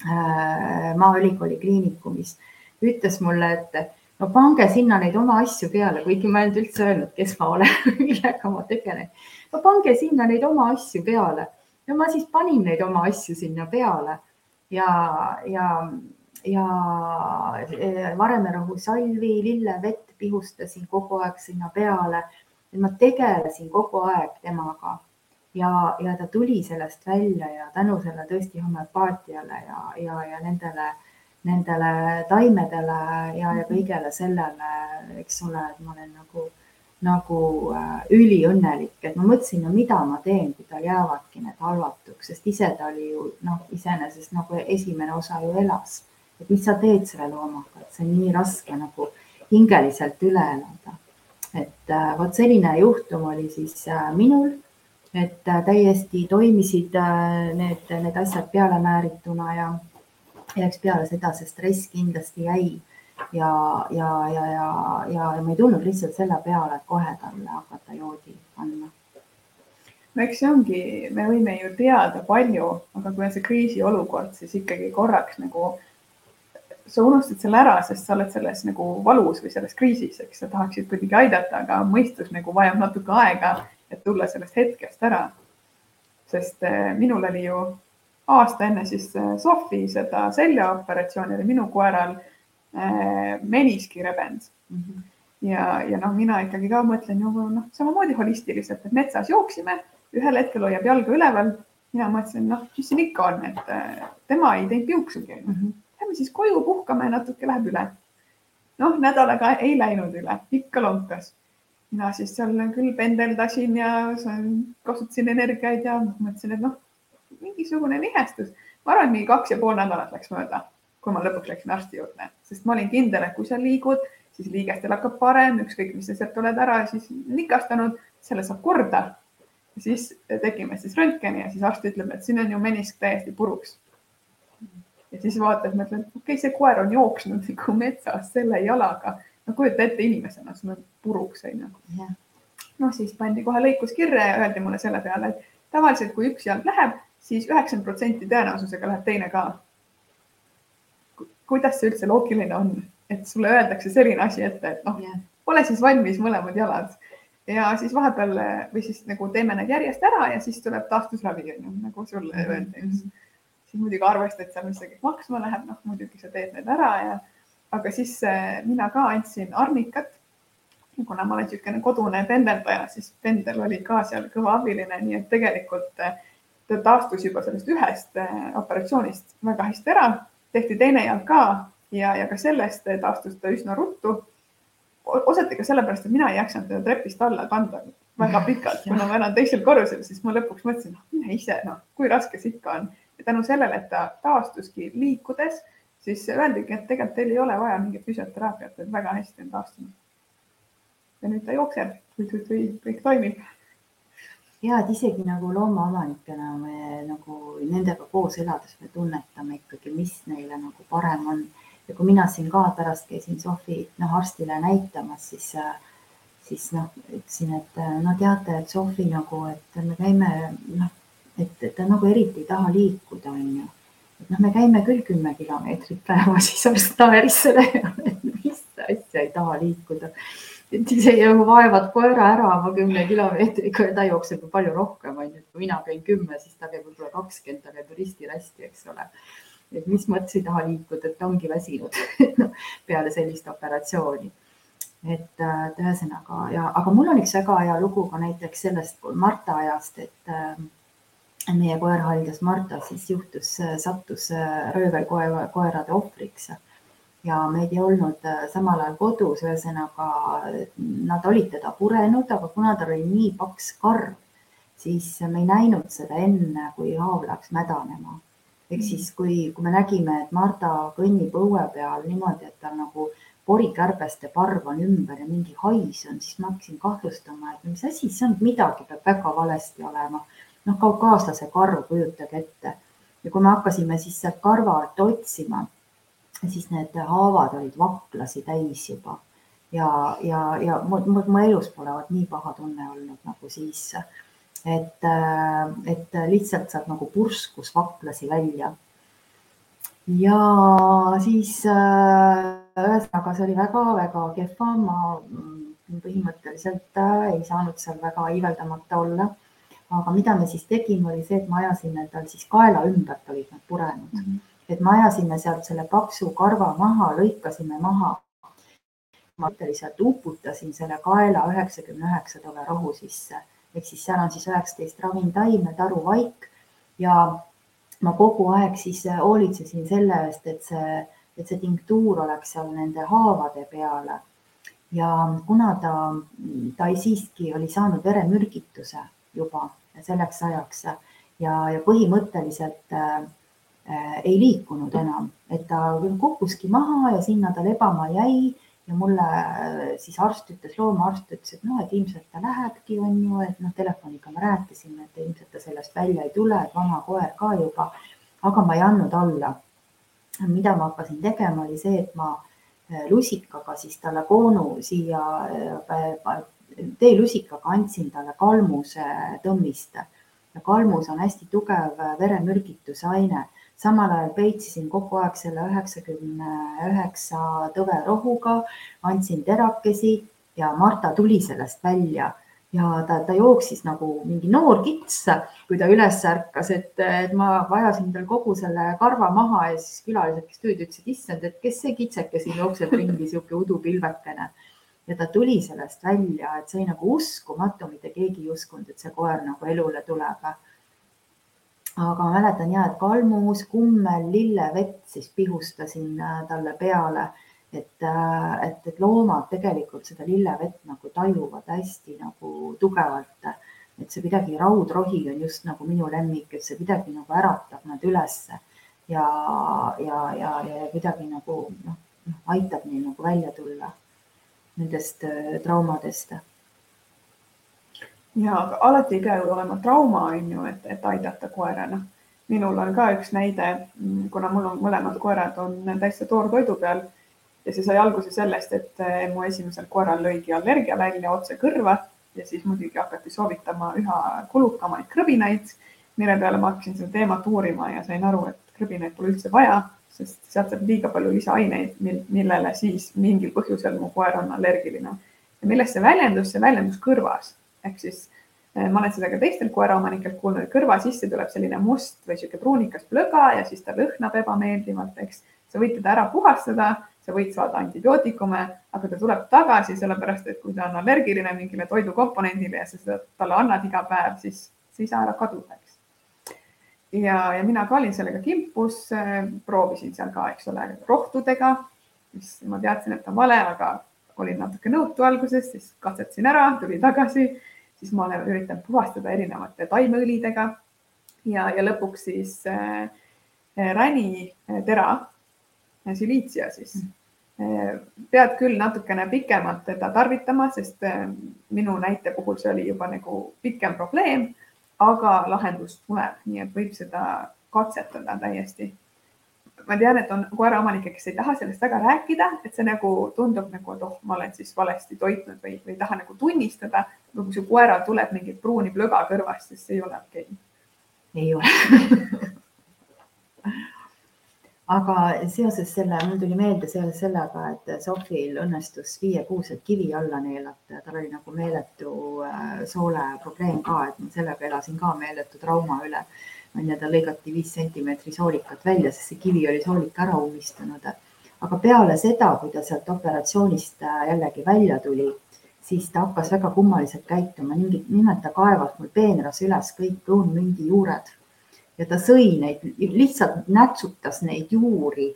äh, Maaülikooli kliinikumis ütles mulle, et no pange sinna neid oma asju peale, kuigi ma ei olnud üldse öelnud, kes ma olen millega ma tegelen. no pange sinna neid oma asju peale. no ma siis panin neid oma asju sinna peale ja, ja, ja äh, varemerohu salvi, lillevett pihustasin kogu aeg sinna peale et ma tegelesin kogu aeg temaga. Ja, ja ta tuli sellest välja ja tänu sellele tõesti homöopaatiale ja, ja, ja nendele, nendele taimedele ja, ja kõigele sellele, eks ole, et ma olen nagu, nagu äh, üliõnnelik, et ma mõtlesin, no mida ma teen, kui tal jäävadki need halvatuks, sest ise ta oli ju noh, iseenesest nagu esimene osa ju elas. et mis sa teed selle loomaga, et see on nii raske nagu hingeliselt üle elada et äh, vot selline juhtum oli siis äh, minul, et äh, täiesti toimisid need, need asjad pealemäärituna ja, ja eks peale seda see stress kindlasti jäi. Ja, ja, ja, ja, ja, ja ma ei tulnud lihtsalt selle peale, et kohe talle hakata joodi andma. No eks see ongi, me võime ju teada palju, aga kui on see kriisiolukord, siis ikkagi korraks nagu sa unustad selle ära, sest sa oled selles nagu valus või selles kriisis, eks sa tahaksid kuidagi aidata, aga mõistus nagu vajab natuke aega, et tulla sellest hetkest ära. sest eh, minul oli ju aasta enne siis eh, Sofi seda seljaoperatsiooni oli minu koeral äh, meniski rebend mm. -hmm. ja, ja noh, mina ikkagi ka mõtlen ju noh, samamoodi holistiliselt, et metsas jooksime, ühel hetkel hoiab jalga üleval. mina mõtlesin, noh, mis siin ikka on, et tema ei teinud piuksugi mm. -hmm lähme siis koju puhkame, natuke läheb üle. noh, nädalaga ei läinud üle, ikka lonkas. mina siis seal küll pendeldasin ja kasutasin energiaid ja mõtlesin, et noh, mingisugune nihestus. ma arvan, et mingi kaks ja pool nädalat läks mööda, kui ma lõpuks läksin arsti juurde, sest ma olin kindel, et kui sa liigud, siis liigestel hakkab parem, ükskõik, mis sa sealt oled ära siis nikastanud, selle saab korda. siis tegime siis röntgeni ja siis arst ütleb, et siin on ju menisk täiesti puruks ja siis vaatad, mõtled, okei okay,, see koer on jooksnud nagu metsas selle jalaga. no kujuta ette inimesena, sul on puruks onju. noh, siis pandi kohe lõikuskirje ja öeldi mulle selle peale, et tavaliselt, kui üks jalg läheb, siis üheksakümmend protsenti tõenäosusega läheb teine ka. kuidas see üldse loogiline on, et sulle öeldakse selline asi ette, et noh yeah., ole siis valmis mõlemad jalad ja siis vahepeal või siis nagu teeme need järjest ära ja siis tuleb taastusravi nagu sulle öeldi mm. -hmm siis muidugi arvestad seal, mis kõik maksma läheb, noh muidugi sa teed need ära ja, aga siis äh, mina ka andsin arnikat. kuna ma olen niisugune kodune pendeldaja, siis pendel oli ka seal kõva abiline, nii et tegelikult äh, ta taastus juba sellest ühest äh, operatsioonist väga hästi ära, tehti teine jalg ka ja, ja ka sellest taastus ta üsna ruttu. osati ka sellepärast, et mina ei jaksanud teda trepist alla kanda väga pikalt, kuna ma elan teisel korrusel, siis ma lõpuks mõtlesin, noh, mine ise, noh, kui raske see ikka on ja tänu sellele, et ta taastuski liikudes, siis öeldigi, et tegelikult teil ei ole vaja mingit füsioteraapiat, et väga hästi on taastunud. ja nüüd ta jookseb, kõik toimib. ja, et isegi nagu loomaomanikena me nagu nendega koos elades me tunnetame ikkagi, mis neile nagu parem on. ja kui mina siin ka pärast käisin Sofi noh arstile näitamas, siis siis noh, ütlesin, et no teate, et Sofi nagu, et me käime noh et ta nagu eriti ei taha liikuda, onju. et noh, me käime küll kümme kilomeetrit päevas, siis arst naeris selle peale, et mis asja ei taha liikuda. et isegi nagu vaevad koera ära oma kümne kilomeetriga ja ta jookseb ju palju rohkem, onju. kui mina käin kümme, siis ta käib võib-olla kakskümmend, ta käib risti-rästi, eks ole et mis mõttes ei taha liikuda, et ongi väsinud no, peale sellist operatsiooni. et, et ühesõnaga ja, aga mul on üks väga hea lugu ka näiteks sellest Marta ajast, et äh, meie koerhaljas Marta siis juhtus, sattus äh, röövelkoerade ohvriks ja meid ei olnud äh, samal ajal kodus, ühesõnaga nad olid teda purenud, aga kuna tal oli nii paks karv, siis me ei näinud seda enne, kui haav läks mädanema. ehk mm. siis, kui, kui me nägime, et Marta kõnnib õue peal niimoodi, et tal nagu porikärbeste parv on ümber ja mingi hais on, siis ma hakkasin kahtlustama, et mis asi see on, midagi peab väga valesti olema noh, kaukaaslase karv, kujutage ette. ja kui me hakkasime siis sealt karva alt otsima, siis need haavad olid vaklasi täis juba ja, ja, ja mu elus pole vot nii paha tunne olnud nagu siis. et, et lihtsalt sealt nagu purskus vaklasi välja. ja siis ühesõnaga, see oli väga-väga kehva, ma põhimõtteliselt ei saanud seal väga iiveldamata olla aga mida me siis tegime, oli see, et me ajasime tal siis kaela ümbert olid nad purenud mm. -hmm. et me ajasime sealt selle paksu karva maha, lõikasime maha. ma lihtsalt uputasin selle kaela üheksakümne üheksa tove rohu sisse ehk siis seal on siis üheksateist ravintaime, taruvaik ja ma kogu aeg siis hoolitsesin selle eest, et see, et see tinktuur oleks seal nende haavade peale. ja kuna ta, ta siiski oli saanud veremürgituse juba selleks ajaks ja, ja põhimõtteliselt äh, ei liikunud enam, et ta kukkuski maha ja sinna ta lebama jäi ja mulle äh, siis arst ütles, loomaarst ütles, et noh, et ilmselt ta lähebki, on ju, et noh, telefoniga me rääkisime, et ilmselt ta sellest välja ei tule, et vana koer ka juba. aga ma ei andnud alla. mida ma hakkasin tegema, oli see, et ma äh, lusikaga siis talle koonu siia teelusikaga andsin talle kalmuse tõmmist. Ja kalmus on hästi tugev veremürgituse aine. samal ajal peitsisin kogu aeg selle üheksakümne üheksa tõve rohuga, andsin terakesi ja Marta tuli sellest välja. Ja ta, ta jooksis nagu mingi noor kits, kui ta üles ärkas, et, ma vajasin tal kogu selle karva maha ja siis külalised, kes tulid, ütlesid, issand, et kes see kitseke siin jookseb ringi, sihuke udupilvekene ja ta tuli sellest välja, et see oli nagu uskumatu, mitte keegi ei uskunud, et see koer nagu elule tuleb. aga ma mäletan ja, et kalmus, kummel, lillevett siis pihustasin äh, talle peale et, et, et loomad tegelikult seda lillevett nagu tajuvad hästi nagu tugevalt. et see kuidagi raudrohi on just nagu minu lemmik, et see kuidagi nagu äratab nad ülesse ja, ja, ja, ja kuidagi nagu noh, noh aitab neil nagu välja tulla nendest äh, traumadest ja alati ei pea ju olema trauma, on ju, et, et aidata koera, noh. minul on ka üks näide, mm, kuna mul on mõlemad koerad on täitsa toortoidu peal ja see sai alguse sellest, et eh, mu esimesel koeral lõigi allergia välja otse kõrva ja siis muidugi hakati soovitama üha kulukamaid krõbinaid, mille peale ma hakkasin seda teemat uurima ja sain aru, et krõbinaid pole üldse vaja, sest sealt saab liiga palju lisaaineid, millele siis mingil põhjusel mu koer on allergiline. ja millest see väljendus, see väljendus kõrvas ehk siis eh, ma olen seda ka teistelt koeraomanikelt kuulnud, et kõrva sisse tuleb selline must või sihuke pruunikas plõga ja siis ta lõhnab ebameeldivalt, eks. sa võid teda ära puhastada, sa võid saada antibiootikume, aga ta tuleb tagasi, sellepärast et kui ta on allergiline mingile toidukomponendile ja sa seda talle annad iga päev, siis saa ära kaduda, eks. Ja, ja mina ka olin sellega kimpus, eh, proovisin seal ka, eks ole, rohtudega, mis ma teadsin, et on vale, aga olin natuke nõutu alguses, siis katsetasin ära, tuli tagasi. Siis ma olen üritanud puhastada erinevate taimeõlidega. Ja, ja lõpuks siis äh, äh ränitera, äh, siliitsia siis. Äh,. pead küll natukene pikemalt teda tarvitama, sest äh, minu näite puhul see oli juba nagu pikem probleem, aga lahendus tuleb, nii et võib seda katsetada täiesti. Ma tean, et on koeraomanikke, kes ei taha sellest väga rääkida, et see nagu tundub nagu, et oh, ma olen siis valesti toitnud või, või ei taha nagu tunnistada. kui su koeral tuleb mingi pruuni plõga kõrvast, siis see ei ole okei. Okay.. ei ole aga seoses selle, mul tuli meelde seoses sellega, et Sofil õnnestus viiekuuselt kivi alla neelata ja tal oli nagu meeletu äh, sooleprobleem ka, et ma sellega elasin ka meeletu trauma üle. On ju, ta lõigati viis sentimeetri soolikat välja, sest see kivi oli soolika ära ummistunud. aga peale seda, kui ta sealt operatsioonist äh, jällegi välja tuli, siis ta hakkas väga kummaliselt käituma, nimelt ta kaevas mul peenras üles kõik õunmündi juured ja ta sõi neid, lihtsalt nätsutas neid juuri.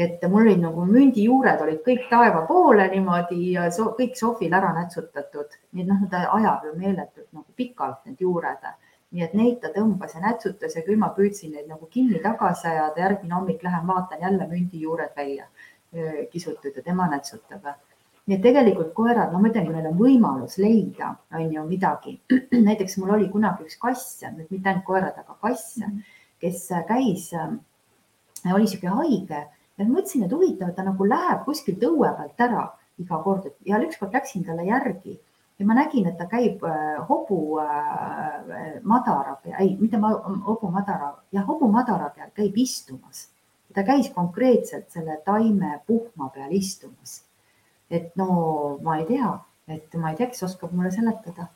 Et mul olid nagu mündijuured olid kõik taeva poole niimoodi ja so, kõik sohvil ära nätsutatud, nii et noh, ta ajab ju meeletult nagu pikalt need juured. Nii et neid ta tõmbas ja nätsutas ja küll ma püüdsin neid nagu kinni tagasi ajada, järgmine hommik lähen vaatan jälle mündi juured välja kisutud ja tema nätsutab. Nii et tegelikult koerad, no ma ütlen, kui neil on võimalus leida, on ju midagi. näiteks mul oli kunagi üks kass, mitte ainult koerad, aga kass, kes käis, oli sihuke haige ja mõtlesin, et huvitav, ta nagu läheb kuskilt õue pealt ära iga kord ja ükskord läksin talle järgi ja ma nägin, et ta käib äh, hobu äh, madara ei, mitte hobu madara, jah, hobu madara peal käib istumas. ta käis konkreetselt selle taime puhma peal istumas. Et no ma ei tea, et ma ei tea, kes oskab mulle seletada.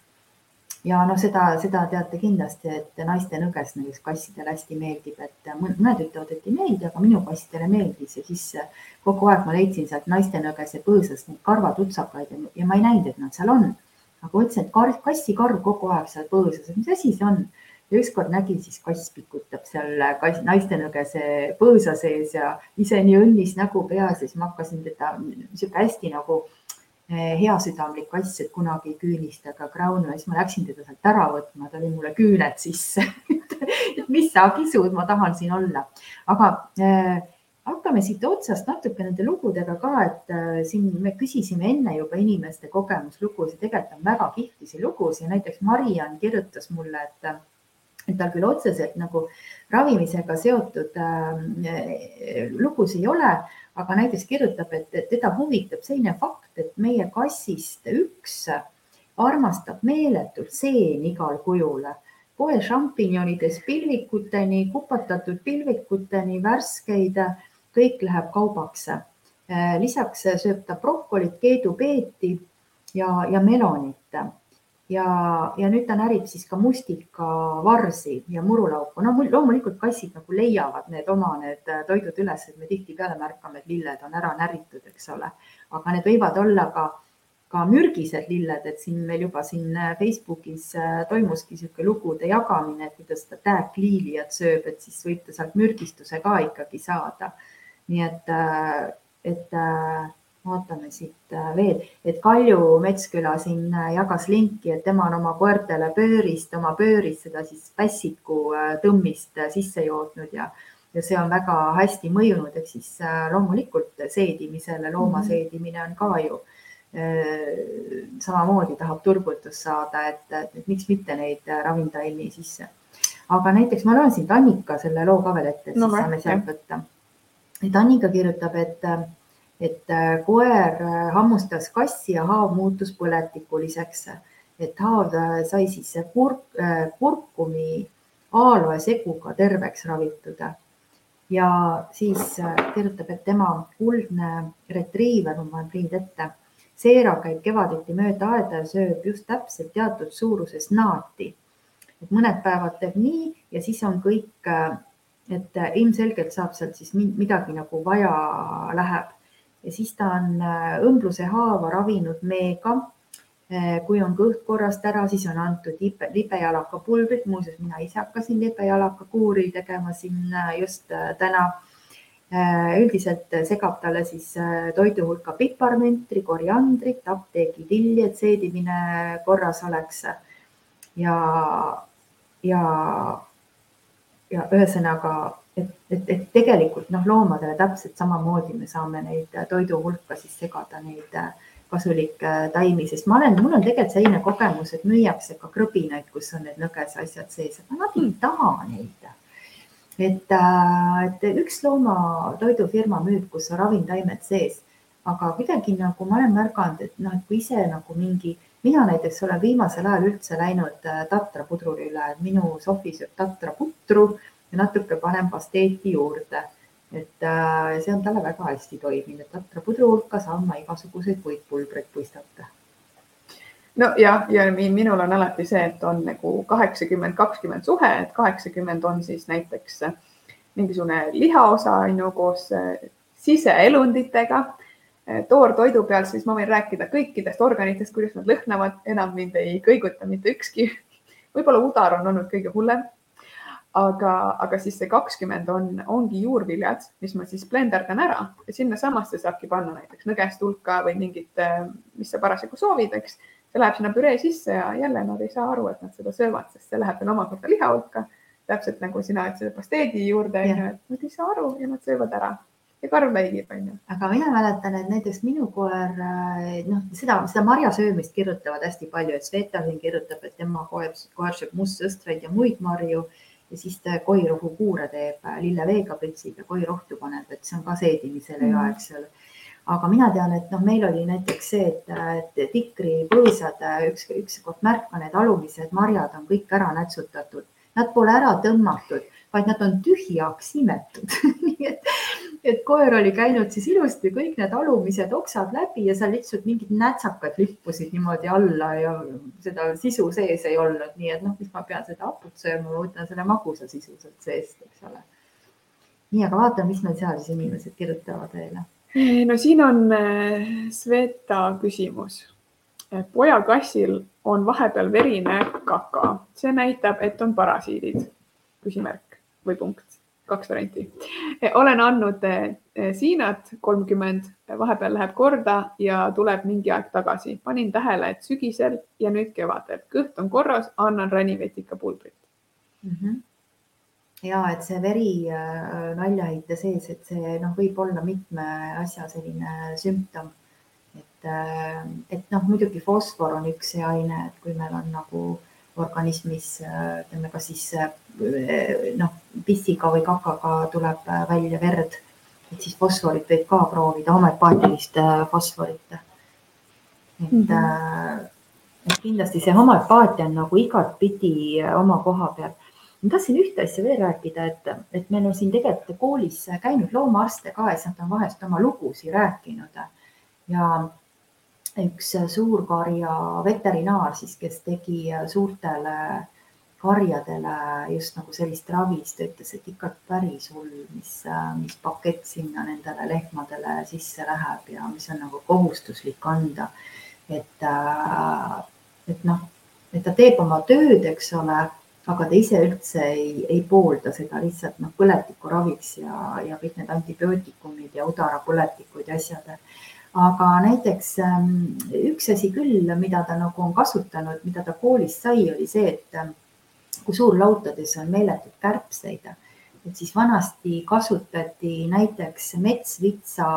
ja noh, seda, seda teate kindlasti, et naiste nõges näiteks kassidele hästi meeldib, et mõned ütlevad, et ei meeldi, aga minu kassidele meeldis ja siis kogu aeg ma leidsin sealt naiste nõgese põõsast neid karvatutsakaid ja ma ei näinud, et nad seal on aga mõtlesin, et kassikarv kogu aeg seal põõsas, et mis asi see on. Ja ükskord nägin, siis kass pikutab seal naistenõgese põõsa sees ja ise nii õnnis nägu peas ja siis ma hakkasin teda sihuke hästi nagu eh, heasüdamlik kass, et kunagi ei küünista ega kraunu ja siis ma läksin teda sealt ära võtma, ta oli mulle küüned sisse. Et mis sa kisud, ma tahan siin olla, aga äh, hakkame siit otsast natuke nende lugudega ka, et äh, siin me küsisime enne juba inimeste kogemuslugusid, tegelikult on väga kihvtisi lugusid, näiteks Mariann kirjutas mulle, et et tal küll otseselt nagu ravimisega seotud äh, lugusid ei ole, aga näiteks kirjutab, et teda huvitab selline fakt, et meie kassist üks armastab meeletult seeni igal kujul kohe šampinjonidest pilvikuteni, kupatatud pilvikuteni, värskeid kõik läheb kaubaks. Äh, lisaks sööb ta brokolit, keedupeeti ja, ja melonit ja, ja nüüd ta närib siis ka mustikavarsi ja murulauku. no loomulikult kassid nagu leiavad need oma need toidud üles, et me tihtipeale märkame, et lilled on ära näritud, eks ole, aga need võivad olla ka, ka mürgised lilled, et siin meil juba siin Facebookis äh, toimuski niisugune lugude jagamine, et kuidas ta tääkliiliat sööb, et siis võib ta sealt mürgistuse ka ikkagi saada nii et äh, et äh, vaatame siit äh, veel, et Kalju Metsküla siin äh, jagas linki, et tema on oma koertele pöörist, oma pöörist seda siis pässiku äh, tõmmist sisse jootnud ja, ja see on väga hästi mõjunud, ehk siis loomulikult seedimisele, looma -hmm. seedimine on ka ju samamoodi tahab turgutust saada, et, et, et miks mitte neid ravintaimi sisse. aga näiteks ma loen siin Annika selle loo ka veel ette, siis no, saame sealt võtta. et Annika kirjutab, et et äh, koer äh, hammustas kassi ja haav muutus põletikuliseks. et haav äh, sai siis kurk, kurkumi aaloe seguga terveks ravitud. ja siis kirjutab, et tema kuldne retriiver, ma panen prillid ette, Seera käib kevaditi mööda aeda ja sööb just täpselt teatud suuruses naati. et mõned päevad teeb nii ja siis on kõik, et ilmselgelt saab sealt siis midagi nagu vaja läheb ja siis ta on äh, õmbluse haava ravinud meega. Äh, kui on kõht korrast ära, siis on antud libe, libejalaka pulbrit, muuseas mina ise hakkasin libejalaka kuuri tegema siin äh, just täna. üldiselt segab talle siis toidu hulka piparmentri, koriandrit, apteegidilli, et seedimine korras oleks. ja, ja, ja ühesõnaga et, et, et tegelikult noh, loomadele täpselt samamoodi me saame neid toidu hulka siis segada neid äh, kasulikke äh, taimi, sest ma olen, mul on tegelikult selline kogemus, et müüakse ka krõbinaid, kus on need nõges asjad sees, aga nad ei taha neid. et, äh, et üks loomatoidufirma müüb, kus on ravintaimed sees, aga kuidagi nagu ma olen märganud, et noh, et kui ise nagu mingi, mina näiteks olen viimasel ajal üldse läinud tatra pudrule üle, minu Sofi sööb tatra putru ja natuke panen pasteeti juurde. et äh, see on talle väga hästi toiminud, et tatra pudru hulka saan ma igasuguseid puitpulbreid puistata. no ja, minul on alati see, et on nagu kaheksakümmend, kakskümmend suhe, et kaheksakümmend on siis näiteks mingisugune lihaosa on ju koos äh, siseelunditega äh, toortoidu peal, siis ma võin rääkida kõikidest organitest, kuidas nad lõhnavad, enam mind ei kõiguta mitte ükski. võib-olla udar on olnud kõige hullem aga, aga siis see kakskümmend on, ongi juurviljad, mis ma siis blenderdan ära ja sinnasamasse saabki panna näiteks nõgest hulka või mingit, mis sa parasjagu soovid, eks. see läheb sinna püree sisse ja jälle nad ei saa aru, et nad seda söövad, sest see läheb veel omakorda liha hulka. täpselt nagu sina ütlesid pasteedi juurde, onju, et nad ei saa aru ja nad söövad ära ja karv väigib, onju. aga mina mäletan, et näiteks minu koer, noh, seda, seda marjasöömist kirjutavad hästi palju, et Sveta siin kirjutab, et tema koer, koer sööb mustsõstreid ja muid marju ja siis ta koirohu kuure teeb lilleveega pritsib ja koirohtu paneb, et see on ka seedimisele hea, eks ole. aga mina tean, et noh, meil oli näiteks see, et, et tikripõõsad, üks, ükskord märka, need alumised marjad on kõik ära nätsutatud, nad pole ära tõmmatud, vaid nad on tühjaks imetud. Nii et et koer oli käinud siis ilusti kõik need alumised oksad läbi ja seal lihtsalt mingid nätsakad lippusid niimoodi alla ja seda sisu sees ei olnud, nii et noh, mis ma pean seda haput sööma, ma võtan selle magusa sisu sealt seest, eks ole. nii, aga vaatame, mis meil seal siis inimesed kirjutavad veel. no siin on äh, Sveta küsimus. pojakassil on vahepeal verine kaka, see näitab, et on parasiidid, küsimärk või punkt kaks varianti. olen andnud eh, siinat kolmkümmend, vahepeal läheb korda ja tuleb mingi aeg tagasi. panin tähele, et sügisel ja nüüd kevadel kõht on korras, annan ränivetika pulbrit mm. -hmm ja et see veri naljaheite sees, et see noh, võib olla mitme asja selline sümptom. et, et noh, muidugi fosfor on üks see aine, et kui meil on nagu äh, organismis, ütleme, kas siis noh, pissiga või kakaga tuleb välja verd, et siis fosforit võib ka proovida, homöopaatilist äh, fosforit. et mm, -hmm. et kindlasti see homöopaatia on nagu igatpidi oma koha peal. ma tahtsin ühte asja veel rääkida, et, et meil on siin tegelikult koolis käinud loomaarste ka ja siis nad on vahest oma lugusid rääkinud ja üks suurkarja veterinaar siis, kes tegi suurtele karjadele just nagu sellist ravi, siis ta ütles, et ikka päris hull, mis, mis pakett sinna nendele lehmadele sisse läheb ja mis on nagu kohustuslik anda. et, et noh, et ta teeb oma tööd, eks ole, aga ta ise üldse ei, ei poolda seda lihtsalt noh, põletiku raviks ja, ja kõik need antibiootikumid ja udarapõletikud ja asjad. Aga näiteks ähm, üks asi küll, mida ta nagu on kasutanud, mida ta koolis sai, oli see, et ähm, kui suurlautades on meeletult kärbseid, et siis vanasti kasutati näiteks metsvitsa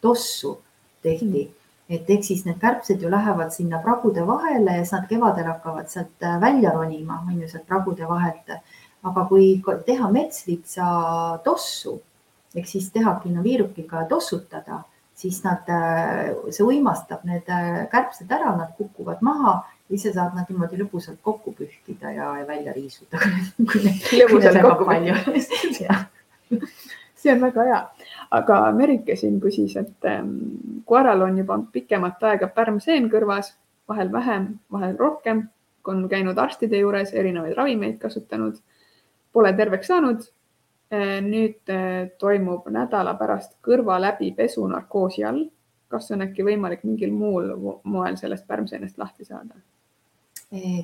tossu tehti. Mm et ehk siis need kärbsed ju lähevad sinna pragude vahele ja siis nad kevadel hakkavad sealt äh, välja ronima, on ju, sealt pragude vahelt. aga kui teha metsvitsa tossu ehk siis tehagi no viirukiga tossutada, siis nad, äh, see uimastab need äh, kärbsed ära, nad kukuvad maha ise saad nad niimoodi lõbusalt kokku pühkida ja, ja välja riisuda lõbusalt kokku pühkida see on väga hea. Aga Merike siin küsis, et ähm, koeral on juba pikemat aega pärmseen kõrvas, vahel vähem, vahel rohkem, on käinud arstide juures, erinevaid ravimeid kasutanud, pole terveks saanud. Äh, nüüd äh, toimub nädala pärast kõrva läbipesu narkoosi all. kas on äkki võimalik mingil muul moel sellest pärmseenest lahti saada?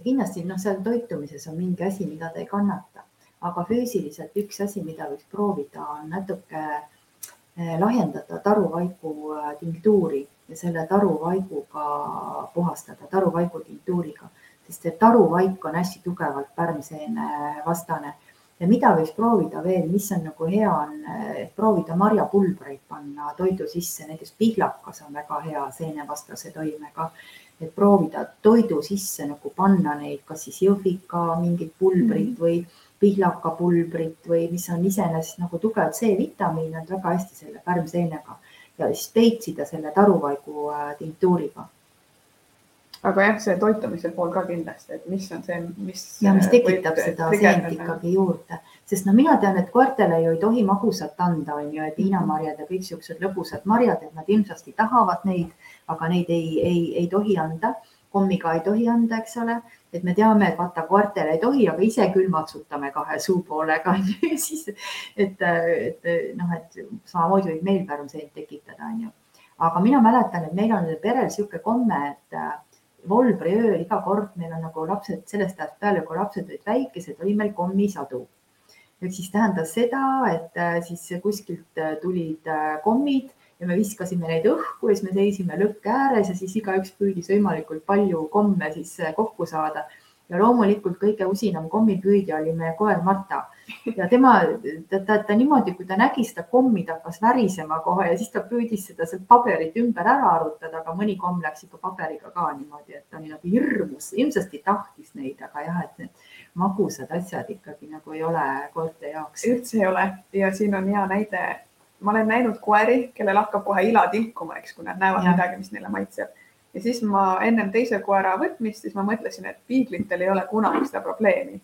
kindlasti, noh, seal toitumises on mingi asi, mida ta ei kannata, aga füüsiliselt üks asi, mida võiks proovida, on natuke lahjendada taruvaigu äh, tinktuuri ja selle taruvaiguga puhastada, taruvaigu tinktuuriga, sest see taruvaik on hästi tugevalt pärmseene vastane. Ja mida võiks proovida veel, mis on nagu hea, on proovida marjapulbreid panna toidu sisse, näiteks pihlakas on väga hea seenevastase toimega et proovida toidu sisse nagu panna neid, kas siis jõhvika mingit pulbrit -hmm. või pihlakapulbrit või mis on iseenesest nagu tugev C-vitamiin, on väga hästi selle pärmseenega ja siis peitsida selle taruvaigu tinktuuriga. Aga jah, see toitumise pool ka kindlasti, et mis on see, mis. ja mis tekitab seda seent ikkagi juurde, sest no mina tean, et koertele ju ei tohi magusat anda, on ju, et viinamarjad ja kõik siuksed lõbusad marjad, et nad hirmsasti tahavad neid, aga neid ei, ei, ei tohi anda kommiga ei tohi anda, eks ole, et me teame, et vaata koertele ei tohi, aga ise küll matsutame kahe suupoolega on ju, siis et, et noh, et samamoodi võib meil pärmseent tekitada, on ju. aga mina mäletan, et meil on perel niisugune komme, et äh, volbriööl iga kord meil on nagu lapsed sellest ajast peale, kui lapsed olid väikesed, oli meil kommisadu ehk siis tähendas seda, et äh, siis kuskilt äh, tulid kommid ja me viskasime neid õhku ja siis me seisime lõkke ääres ja siis igaüks püüdis võimalikult palju komme siis äh, kokku saada. ja loomulikult kõige usinam kommipüüdja oli meie koer Marta ja tema, ta, ta, ta niimoodi, kui ta nägi seda kommi, ta hakkas värisema kohe ja siis ta püüdis seda paberit ümber ära arutada, aga mõni komm läks ikka paberiga ka niimoodi, et ta oli nagu hirmus, hirmsasti tahtis neid, aga jah, et need magusad asjad ikkagi nagu ei ole koerte jaoks. üldse ei ole ja siin on hea näide ma olen näinud koeri, kellel hakkab kohe ila tilkuma, eks, kui nad näevad ja. midagi, mis neile maitseb. ja siis ma ennem teise koera võtmist, siis ma mõtlesin, et piiglitel ei ole kunagi seda probleemi.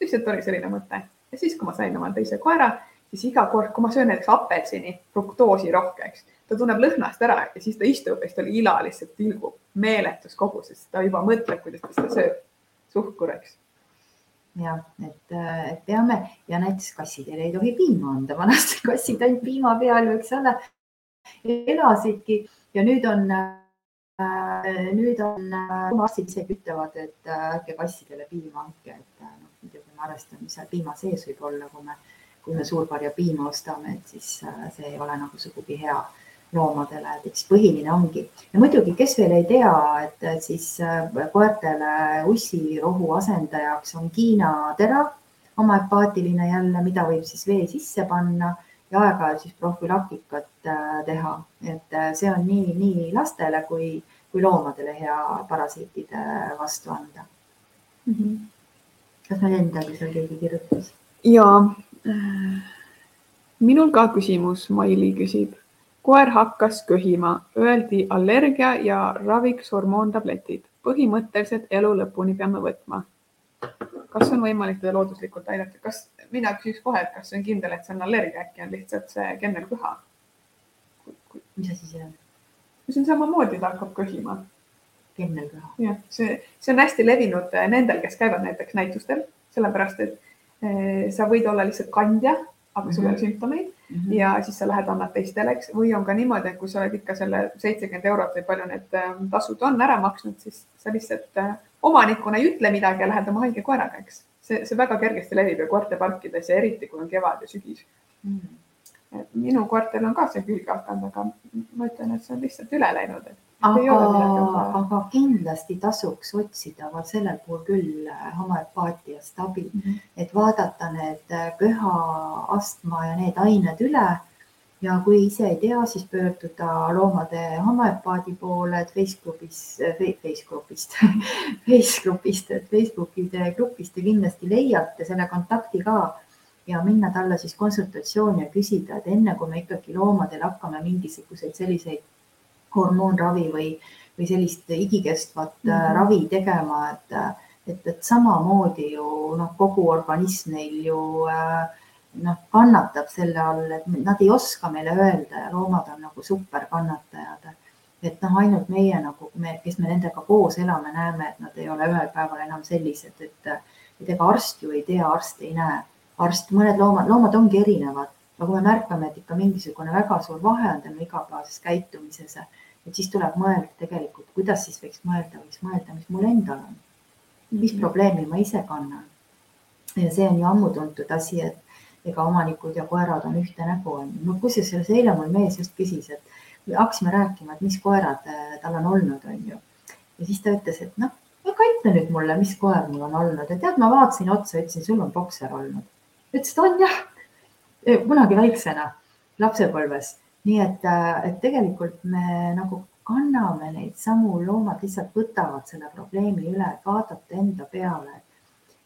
lihtsalt oli selline mõte ja siis, kui ma sain oma teise koera, siis iga kord, kui ma söön näiteks apelsini fruktoosi rohkeks, ta tunneb lõhnast ära ja siis ta istub ja siis tal ila lihtsalt tilgub meeletus koguses, ta juba mõtleb, kuidas ta seda sööb. suhkur, eks. Jah, et, peame. Ja näiteks kassidele ei tohi piima anda, vanasti kassid ainult piima peal eks ole, elasidki. Ja nüüd on, nüüd on arstid isegi ütlevad, et ärge kassidele piima andke, et noh, muidugi me arvestame, mis seal piima sees võib olla, kui me, kui me suurkarja piima ostame, et siis see ei ole nagu sugugi hea loomadele, et eks põhiline ongi ja muidugi, kes veel ei tea, et siis äh, koertele ussirohu asendajaks on Hiina tera, homoepaatiline jälle, mida võib siis vee sisse panna ja aeg-ajalt siis profülaktikat äh, teha, et äh, see on nii, nii lastele kui, kui loomadele hea parasiitide vastu anda mm. -hmm. Kas meil endal seal keegi kirjutas? ja minul ka küsimus, Maili küsib koer hakkas köhima, öeldi allergia ja raviks hormoontabletid. põhimõtteliselt elu lõpuni peame võtma. kas on võimalik teda looduslikult aidata, kas, mina küsiks kohe, et kas see on kindel, et see on allergia, äkki on lihtsalt see kennelköha? mis asi see on? see on samamoodi, ta hakkab köhima. Kennelköha? jah, see, see on hästi levinud nendel, kes käivad näiteks näitustel, sellepärast et eh, sa võid olla lihtsalt kandja aga sul ei ole mhm. sümptomeid mm -hmm. ja siis sa lähed, annad teistele, eks, või on ka niimoodi, et kui sa oled ikka selle seitsekümmend eurot või palju need ähm, tasud on ära maksnud, siis sa lihtsalt äh, omanikuna ei ütle midagi ja lähed oma haige koeraga, eks. see, see väga kergesti levib ju koerteparkides ja eriti kui on kevad ja sügis mm.. minu koertel on ka see külge hakanud, aga ma ütlen, et see on lihtsalt üle läinud, et aga, aga kindlasti tasuks otsida vot sellel puhul küll homoöpaatiast abi mm, -hmm. et vaadata need köha, astma ja need ained üle. ja kui ise ei tea, siis pöörduda loomade homoöpaadi poole, et Facebookis, Facebookist Facebookist, et Facebookide grupist te kindlasti leiate selle kontakti ka ja minna talle siis konsultatsiooni ja küsida, et enne kui me ikkagi loomadele hakkame mingisuguseid selliseid hormoonravi või, või sellist igikestvat mm -hmm. ravi tegema, et, et, et samamoodi ju noh, kogu organism neil ju äh, noh, kannatab selle all, et nad ei oska meile öelda ja loomad on nagu superkannatajad. et noh, ainult meie nagu me, kes me nendega koos elame, näeme, et nad ei ole ühel päeval enam sellised, et, et ega arst ju ei tea, arst ei näe. arst, mõned loomad, loomad ongi erinevad, aga kui me märkame, et ikka mingisugune väga suur vahe on tema igapäevases käitumises et siis tuleb mõelda tegelikult, kuidas siis võiks mõelda, võiks mõelda, mis mul endal on. mis mhm. probleemi ma ise kannan. ja see on ju ammu tuntud asi, et ega omanikud ja koerad on ühte nägu on ju. no kusjuures eile mul mees just küsis, et hakkasime rääkima, et mis koerad äh, tal on olnud, on ju. ja siis ta ütles, et noh, aga ütle nüüd mulle, mis koer mul on olnud ja tead, ma vaatasin otsa, ütlesin, sul on bokser olnud. ütles, et on jah, kunagi väiksena lapsepõlves. Nii et, äh, et tegelikult me nagu kanname neid samu, loomad lihtsalt võtavad selle probleemi üle, et vaadata enda peale,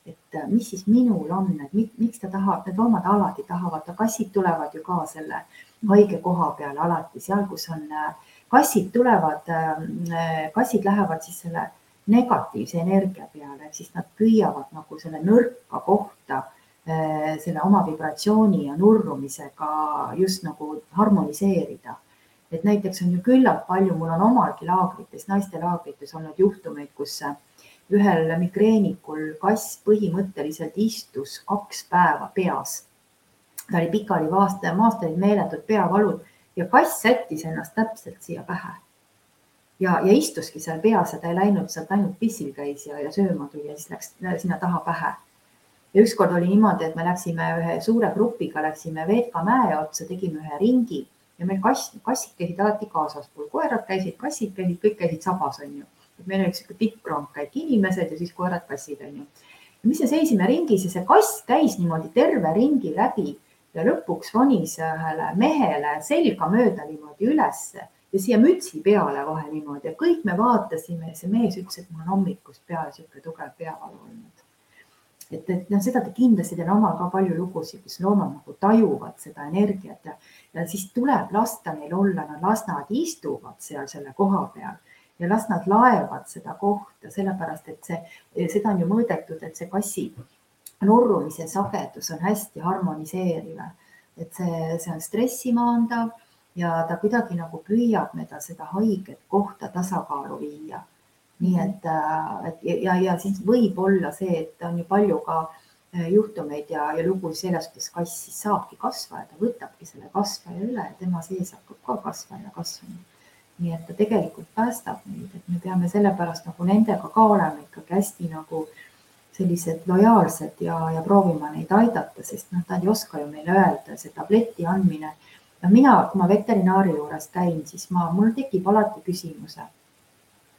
et äh, mis siis minul on, et miks ta tahab, need loomad alati tahavad, kassid tulevad ju ka selle haige koha peale alati seal, kus on, äh, kassid tulevad, kassid lähevad siis selle negatiivse energia peale, ehk siis nad püüavad nagu selle nõrka kohta Äh, selle oma vibratsiooni ja nurrumisega just nagu harmoniseerida. et näiteks on ju küllalt palju, mul on omalgi laagrites, naiste laagrites olnud juhtumeid, kus ühel migreenikul kass põhimõtteliselt istus kaks päeva peas. ta oli pikali vaasta maast olid meeletud peavalud ja kass sättis ennast täpselt siia pähe. ja, ja istuski seal peas ja ta ei läinud sealt ainult pissil käis ja, ja sööma tuli ja siis läks sinna taha pähe ja ükskord oli niimoodi, et me läksime ühe suure grupiga, läksime Veetka mäe otsa, tegime ühe ringi ja meil kass, kassid käisid alati kaasaspool, koerad käisid, kassid käisid, kõik käisid sabas, onju. et meil oli sihuke pikk rong, kõik inimesed ja siis koerad, kassid, onju. ja mis me seisime ringis ja see kass käis niimoodi terve ringi läbi ja lõpuks ronis ühele mehele selga mööda niimoodi ülesse ja siia mütsi peale kohe niimoodi ja kõik me vaatasime ja see mees ütles, et mul on hommikust peale sihuke tugev peavalu olnud et, et noh, seda te kindlasti teil omal ka palju lugusid, kus loomad nagu tajuvad seda energiat ja, ja siis tuleb lasta neil olla, no las nad istuvad seal selle koha peal ja las nad laevad seda kohta, sellepärast et see, seda on ju mõõdetud, et see kassi nurrumise sagedus on hästi harmoniseeriv. et see, see on stressi maandav ja ta kuidagi nagu püüab seda, seda haiget kohta tasakaalu viia nii et, äh, et ja, ja siis võib olla see, et on ju palju ka äh, juhtumeid ja, ja lugusid sellest, kes kass siis saabki kasvaja, ta võtabki selle kasvaja üle ja tema sees hakkab ka kasvaja kasvama. nii et ta tegelikult päästab meid, et me peame sellepärast nagu nendega ka olema ikkagi hästi nagu sellised lojaalsed ja, ja proovima neid aidata, sest noh, nad ei oska ju meile öelda, see tableti andmine. no mina, kui ma veterinaari juures käin, siis ma, mul tekib alati küsimuse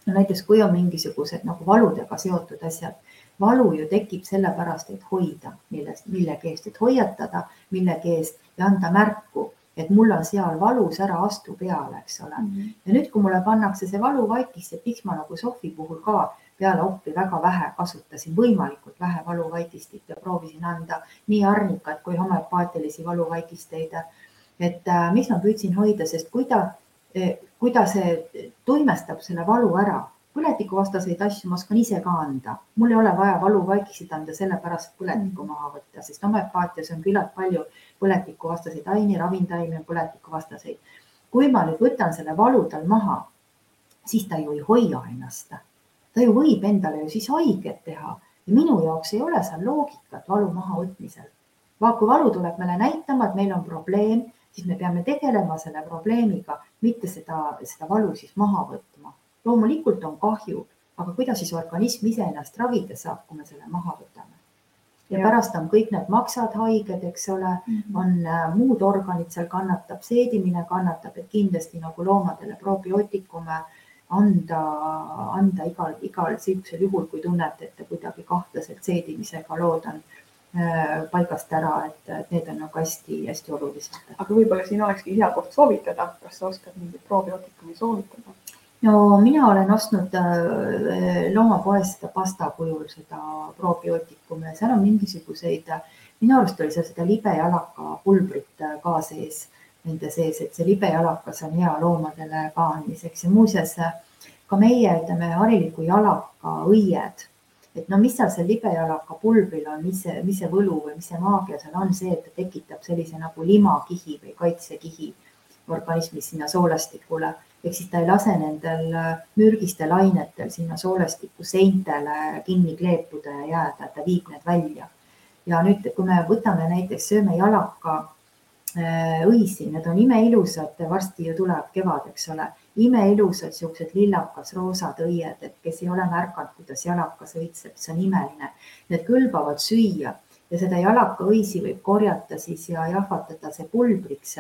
no näiteks kui on mingisugused nagu valudega seotud asjad, valu ju tekib sellepärast, et hoida millest, millegi eest, et hoiatada millegi eest ja anda märku, et mul on seal valus, ära astu peale, eks ole mm. -hmm. ja nüüd, kui mulle pannakse see valuvaikist, et miks ma nagu Sofi puhul ka peale oppi väga vähe kasutasin, võimalikult vähe valuvaigistit ja proovisin anda nii arnikat kui homöopaatilisi valuvaigisteid. et äh, miks ma püüdsin hoida, sest kui ta kui ta see toimestab selle valu ära, põletikuvastaseid asju ma oskan ise ka anda, mul ei ole vaja valuvaikisid anda sellepärast, et põletikku maha võtta, sest homöopaatias on küllalt palju põletikuvastaseid aine, ravintaimi on põletikuvastaseid. kui ma nüüd võtan selle valu tal maha, siis ta ju ei hoia ennast. ta ju võib endale ju siis haiget teha ja minu jaoks ei ole seal loogikat valu mahavõtmisel. kui valu tuleb meile näitama, et meil on probleem siis me peame tegelema selle probleemiga, mitte seda, seda valu siis maha võtma. loomulikult on kahju, aga kuidas siis organism ise ennast ravida saab, kui me selle maha võtame? ja pärast on kõik need maksad haiged, eks ole mm, -hmm. on äh, muud organid seal kannatab, seedimine kannatab, et kindlasti nagu loomadele probiootikume anda, anda igal, igal sihukesel juhul, kui tunnete, et te kuidagi kahtlaselt seedimisega lood on paigast ära, et, et need on nagu hästi-hästi olulised. aga võib-olla siin olekski hea koht soovitada, kas sa oskad mingit probiootikumi soovitada? no mina olen ostnud äh, loomapoes seda pasta kujul seda probiootikumi ja seal on mingisuguseid, minu arust oli seal seda libejalaka pulbrit äh, ka sees, nende sees, et see libejalakas on hea loomadele ka andmiseks ja muuseas ka meie, ütleme, hariliku jalaka õied, et no mis seal see libejalaka pulbril on, mis see, mis see võlu või mis see maagia seal on, see, et ta tekitab sellise nagu limakihi või kaitsekihi organismis sinna soolestikule ehk siis ta ei lase nendel äh, mürgistel ainetel sinna soolestiku seintele kinni kleepuda ja jääda, ta viib need välja. ja nüüd, kui me võtame näiteks, sööme jalaka äh, õisi, need on imeilusad, varsti ju tuleb kevad, eks ole, imeilusad siuksed lillakas-roosad õied, et kes ei ole märganud, kuidas jalakas õitseb, see on imeline. Need kõlbavad süüa ja seda jalakaõisi võib korjata siis ja jahvatada see pulbriks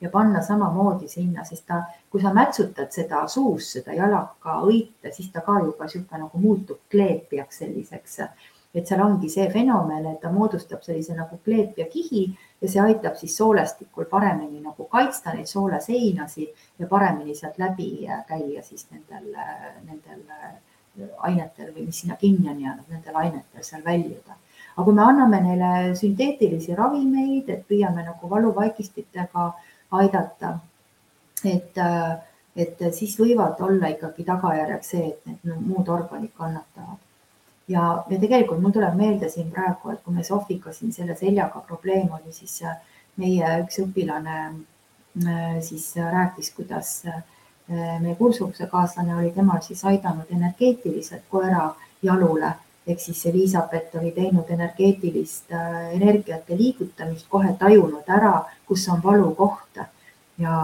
ja panna samamoodi sinna, sest ta, kui sa mätsutad seda suus, seda jalakaõite, siis ta ka juba sihuke nagu muutub kleepjaks selliseks. et seal ongi see fenomen, et ta moodustab sellise nagu kleepja kihi ja see aitab siis soolestikul paremini nagu kaitsta neid sooleseinasid ja paremini sealt läbi käia siis nendel, nendel ainetel või mis sinna kinni on jäänud, nendel ainetel seal väljuda aga kui me anname neile sünteetilisi ravimeid, et püüame nagu valuvaigistitega äh, aidata. et, et siis võivad olla ikkagi tagajärjeks see, et need muud organid kannatavad. Ja, ja tegelikult mul tuleb meelde siin praegu, et kui me Sofiga siin selle seljaga probleem oli, siis meie üks õpilane siis rääkis, kuidas meie kursusekaaslane oli temal siis aidanud energeetiliselt koera jalule. Ehk siis Elizabeth oli teinud energeetilist äh, energiate liigutamist, kohe tajunud ära, kus on valukoht ja,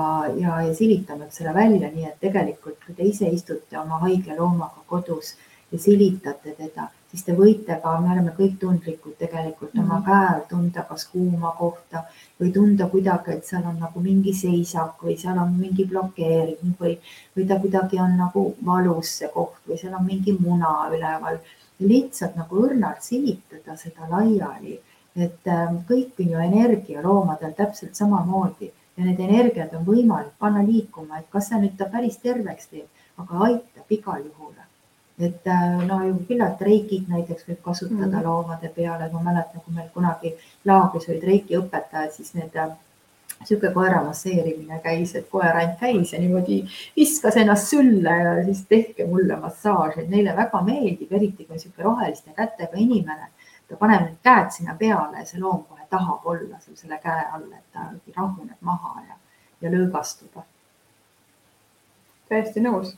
ja, ja silitanud selle välja, nii et tegelikult, kui te ise istute oma haige loomaga kodus ja silitate teda, siis te võite ka, me oleme kõik tundlikud tegelikult mm -hmm. oma käel tunda kas kuuma kohta või tunda kuidagi, et seal on nagu mingi seisak või seal on mingi blokeering või, või ta kuidagi on nagu valus see koht või seal on mingi muna üleval lihtsalt nagu õrnalt silitada seda laiali, et ähm, kõik on ju energia loomadel täpselt samamoodi ja need energiad on võimalik panna liikuma, et kas see nüüd ta päris terveks teeb, aga aitab igal juhul. Et äh, no ju küllalt reikid näiteks võib kasutada mm. loomade peale, ma mäletan, kui meil kunagi laagris olid reiki õpetajad, siis need äh, sihuke koera masseerimine käis, et koer ainult käis ja niimoodi viskas ennast sülle ja siis tehke mulle massaaži, et neile väga meeldib, eriti kui sihuke roheliste kätega inimene. ta paneb need käed sinna peale ja see loom kohe tahab olla seal selle käe all, et ta rahuneb maha ja, ja lõõgastub. täiesti nõus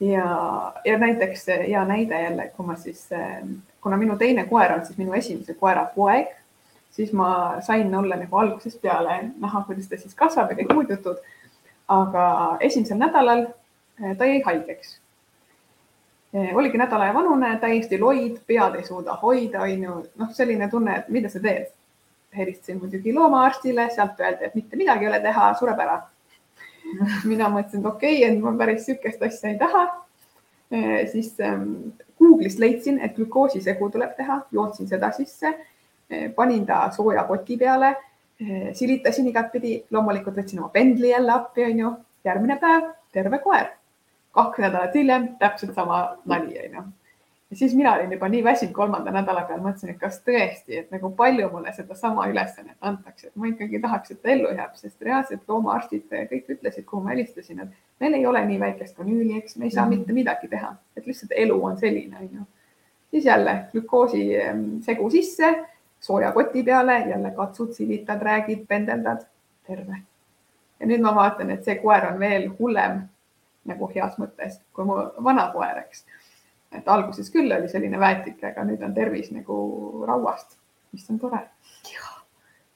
ja, ja näiteks hea näide jälle, kui ma siis, kuna minu teine koer on siis minu esimese koera poeg siis ma sain olla nagu algusest peale näha, kuidas ta siis kasvab ja kõik muud jutud. aga esimesel nädalal eh, ta jäi haigeks. Eh, oligi nädala aja vanune, täiesti loid, pead ei suuda hoida, onju, noh, selline tunne, et mida sa teed. helistasin muidugi loomaarstile, sealt öeldi, et mitte midagi ei ole teha, sureb ära. mina mõtlesin, et okei okay,, et ma päris sihukest asja ei taha. Siis ähm, Google'ist leidsin, et glükoosisegu tuleb teha, jootsin seda sisse panin ta sooja poti peale, silitasin igatpidi, loomulikult võtsin oma pendli jälle appi, onju. järgmine päev terve koer. kaks nädalat hiljem täpselt sama nali, onju. Ja siis mina olin juba nii väsinud kolmanda nädala peal, mõtlesin, et kas tõesti, et nagu palju mulle sedasama ülesannet antakse, et ma ikkagi tahaks, et ta ellu jääb, sest reaalselt loomaarstid kõik ütlesid, kuhu ma helistasin, et meil ei ole nii väikest kanüüli, eks me ei saa mm -hmm. mitte midagi teha, et lihtsalt elu on selline, onju. siis jälle glükoosi segu sisse sooja koti peale, jälle katsud, silitad, räägid, pendeldad, terve. ja nüüd ma vaatan, et see koer on veel hullem nagu heas mõttes kui mu vana koer, eks. Et alguses küll oli selline väetik, aga nüüd on tervis nagu rauast, mis on tore.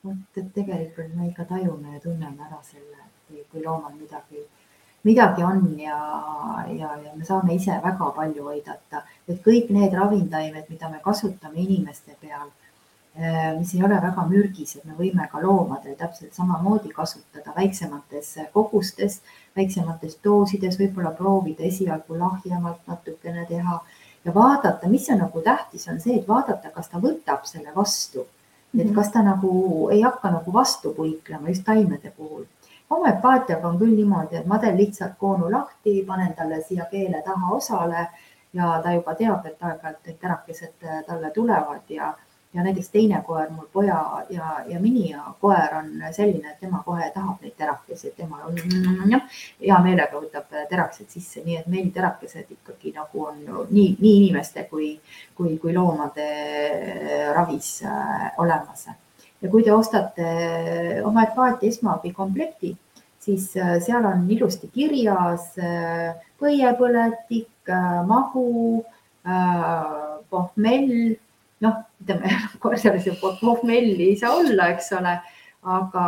vot, et tegelikult me ikka tajume ja tunneme ära selle, kui, kui loomal midagi midagi on ja, ja, ja me saame ise väga palju aidata, et kõik need ravimtaimed, mida me kasutame inimeste peal Äh, mis ei ole väga mürgised, me võime ka loomadel täpselt samamoodi kasutada väiksemates kogustes, väiksemates doosides, võib-olla proovida esialgu lahjemalt natukene teha ja vaadata, mis on nagu tähtis, on see, et vaadata, kas ta võtab selle vastu. et mhm. kas ta nagu ei hakka nagu vastu puiklema just taimede puhul. homöopaatiaga on küll niimoodi, et ma teen lihtsalt koonu lahti, panen talle siia keele taha osale ja ta juba teab, et aeg-ajalt need terakesed talle tulevad ja ja näiteks teine koer, mul poja ja, ja Minia koer on selline, et tema kohe tahab neid terakesi, et tema on hea meelega võtab terakesed sisse, nii et meil terakesed ikkagi nagu on nii, nii inimeste kui, kui, kui loomade ravis äh, olemas. ja kui te ostate oma Edvaati esmaabikomplekti, siis äh, seal on ilusti kirjas äh, põiepõletik, mahu, pohmell noh, ütleme koerseres ju pohmelli ei saa olla, eks ole, aga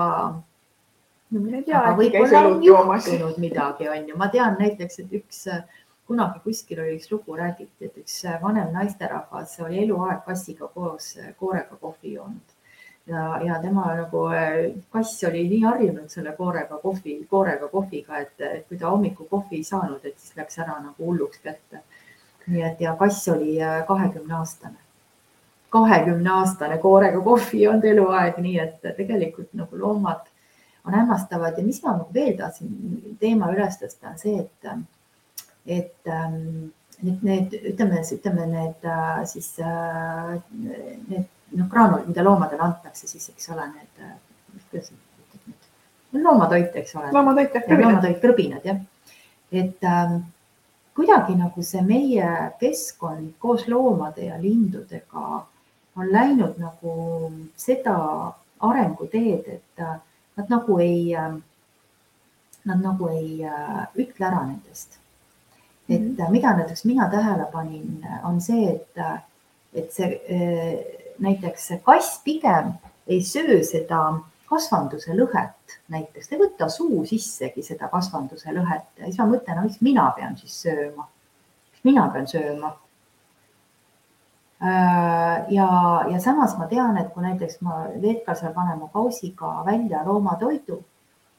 no ma ei tea, aga võib-olla on juhtunud midagi, on ju, ma tean näiteks, et üks kunagi kuskil oli üks lugu räägiti, et üks vanem naisterahvas oli eluaeg kassiga koos koorega kohvi joonud. Ja, ja tema nagu kass oli nii harjunud selle koorega kohvi, koorega kohviga, et, et kui ta hommikul kohvi ei saanud, et siis läks ära nagu hulluks kätte. nii et ja kass oli kahekümne aastane kahekümne aastane koorega kohvi ei olnud eluaeg, nii et tegelikult nagu loomad on hämmastavad ja mis ma nagu veel tahtsin teema üles tõsta, on see, et, et ähm, need, need ütleme, ütleme need äh, siis äh, need noh, graanulid, mida loomadele antakse, siis eks ole, need, äh, kuidas ütled nüüd, loomatoit, eks ole. loomatoit jah, krõbinad. loomatoit, krõbinad jah, et ähm, kuidagi nagu see meie keskkond koos loomade ja lindudega on läinud nagu seda arenguteed, et äh, nad nagu ei, äh, nad nagu ei äh, ütle ära nendest. et -hmm. mida näiteks mina tähele panin, on see, et, et see näiteks kass pigem ei söö seda kasvanduse lõhet näiteks, ta ei võta suu sissegi seda kasvanduse lõhet ja siis ma mõtlen, no miks mina pean siis sööma, miks mina pean sööma ja, ja samas ma tean, et kui näiteks ma Veetka seal panen mu kausiga välja loomatoidu,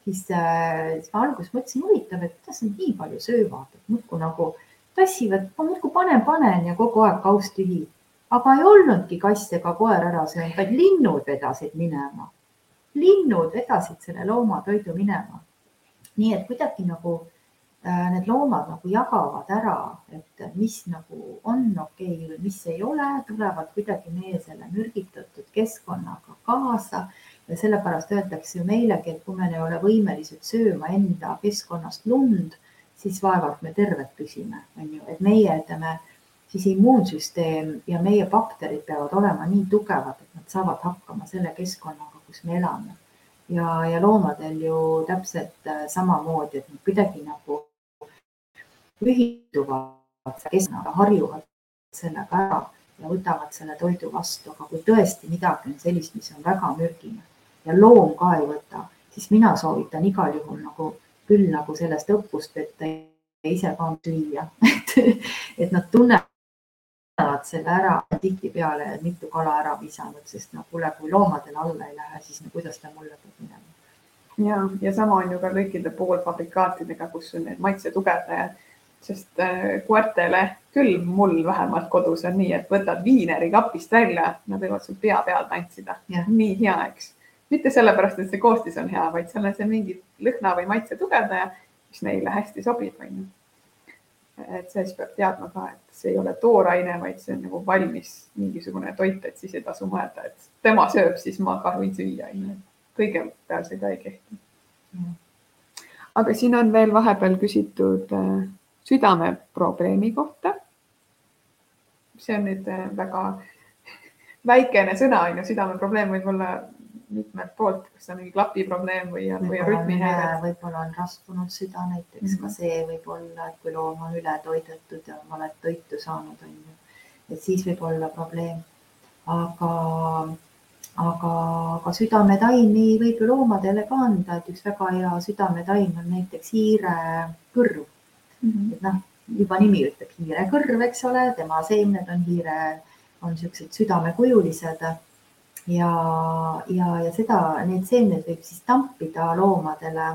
siis, äh, siis ma alguses mõtlesin, huvitav, et kuidas nad nii palju söövad, et muudkui nagu tassivad, ma muudkui panen, panen ja kogu aeg kauss tühi. aga ei olnudki kass ega koer ära söönud, vaid linnud vedasid minema. linnud vedasid selle loomatoidu minema. nii et kuidagi nagu Äh, need loomad nagu jagavad ära, et mis nagu on okei okay mis ei ole, tulevad kuidagi meie selle mürgitatud keskkonnaga kaasa ja sellepärast öeldakse ju meilegi, et kui me ei ole võimelised sööma enda keskkonnast lund, siis vaevalt me terved püsime, on ju, et meie, ütleme siis immuunsüsteem ja meie bakterid peavad olema nii tugevad, et nad saavad hakkama selle keskkonnaga, kus me elame. ja, ja loomadel ju täpselt äh, samamoodi, et nad kuidagi nagu ühilduvad keskkonnaga, harjuvad sellega ära ja võtavad selle toidu vastu, aga kui tõesti midagi on sellist, mis on väga mürgine ja loom ka ei võta, siis mina soovitan igal juhul nagu küll nagu sellest õppust võtta ja ise ka süüa, et, et nad tunnevad selle ära tihtipeale mitu kala ära visanud, sest no kuule, kui loomadele alla ei lähe, siis no kuidas ta mulle peab minema. ja, ja sama on ju ka kõikide poolfabrikaatidega, kus on need maitsetugevdajad sest äh, koertele, küll mul vähemalt kodus on nii, et võtad viineri kapist välja, nad võivad sul pea peal tantsida. nii hea, eks. mitte sellepärast, et see koostis on hea, vaid seal on see mingi lõhna või maitse tugevdaja, mis neile hästi sobib, onju. et see siis peab teadma ka, et see ei ole tooraine, vaid see on nagu valmis mingisugune toit, et siis ei tasu mõelda, et tema sööb, siis ma ka võin süüa, onju. kõige peal see ka ei kehti. aga siin on veel vahepeal küsitud äh, südameprobleemi kohta. see on nüüd äh, väga väikene sõna on ju, südameprobleem võib olla mitmelt poolt, kas on mingi klapiprobleem või, või rütmihäire. võib-olla on rasvunud süda näiteks mm, -hmm. ka see võib olla, et kui loom on ületoidetud ja valet toitu saanud, on ju, et siis võib olla probleem. aga, aga ka südametaimi võib ju loomadele ka anda, et üks väga hea südametaim on näiteks hiirekõrv mm. -hmm. et noh, juba nimi ütleb hiirekõrv, eks ole, tema seemned on hiire, on siuksed südamekujulised. ja, ja, ja seda, need seemned võib siis tampida loomadele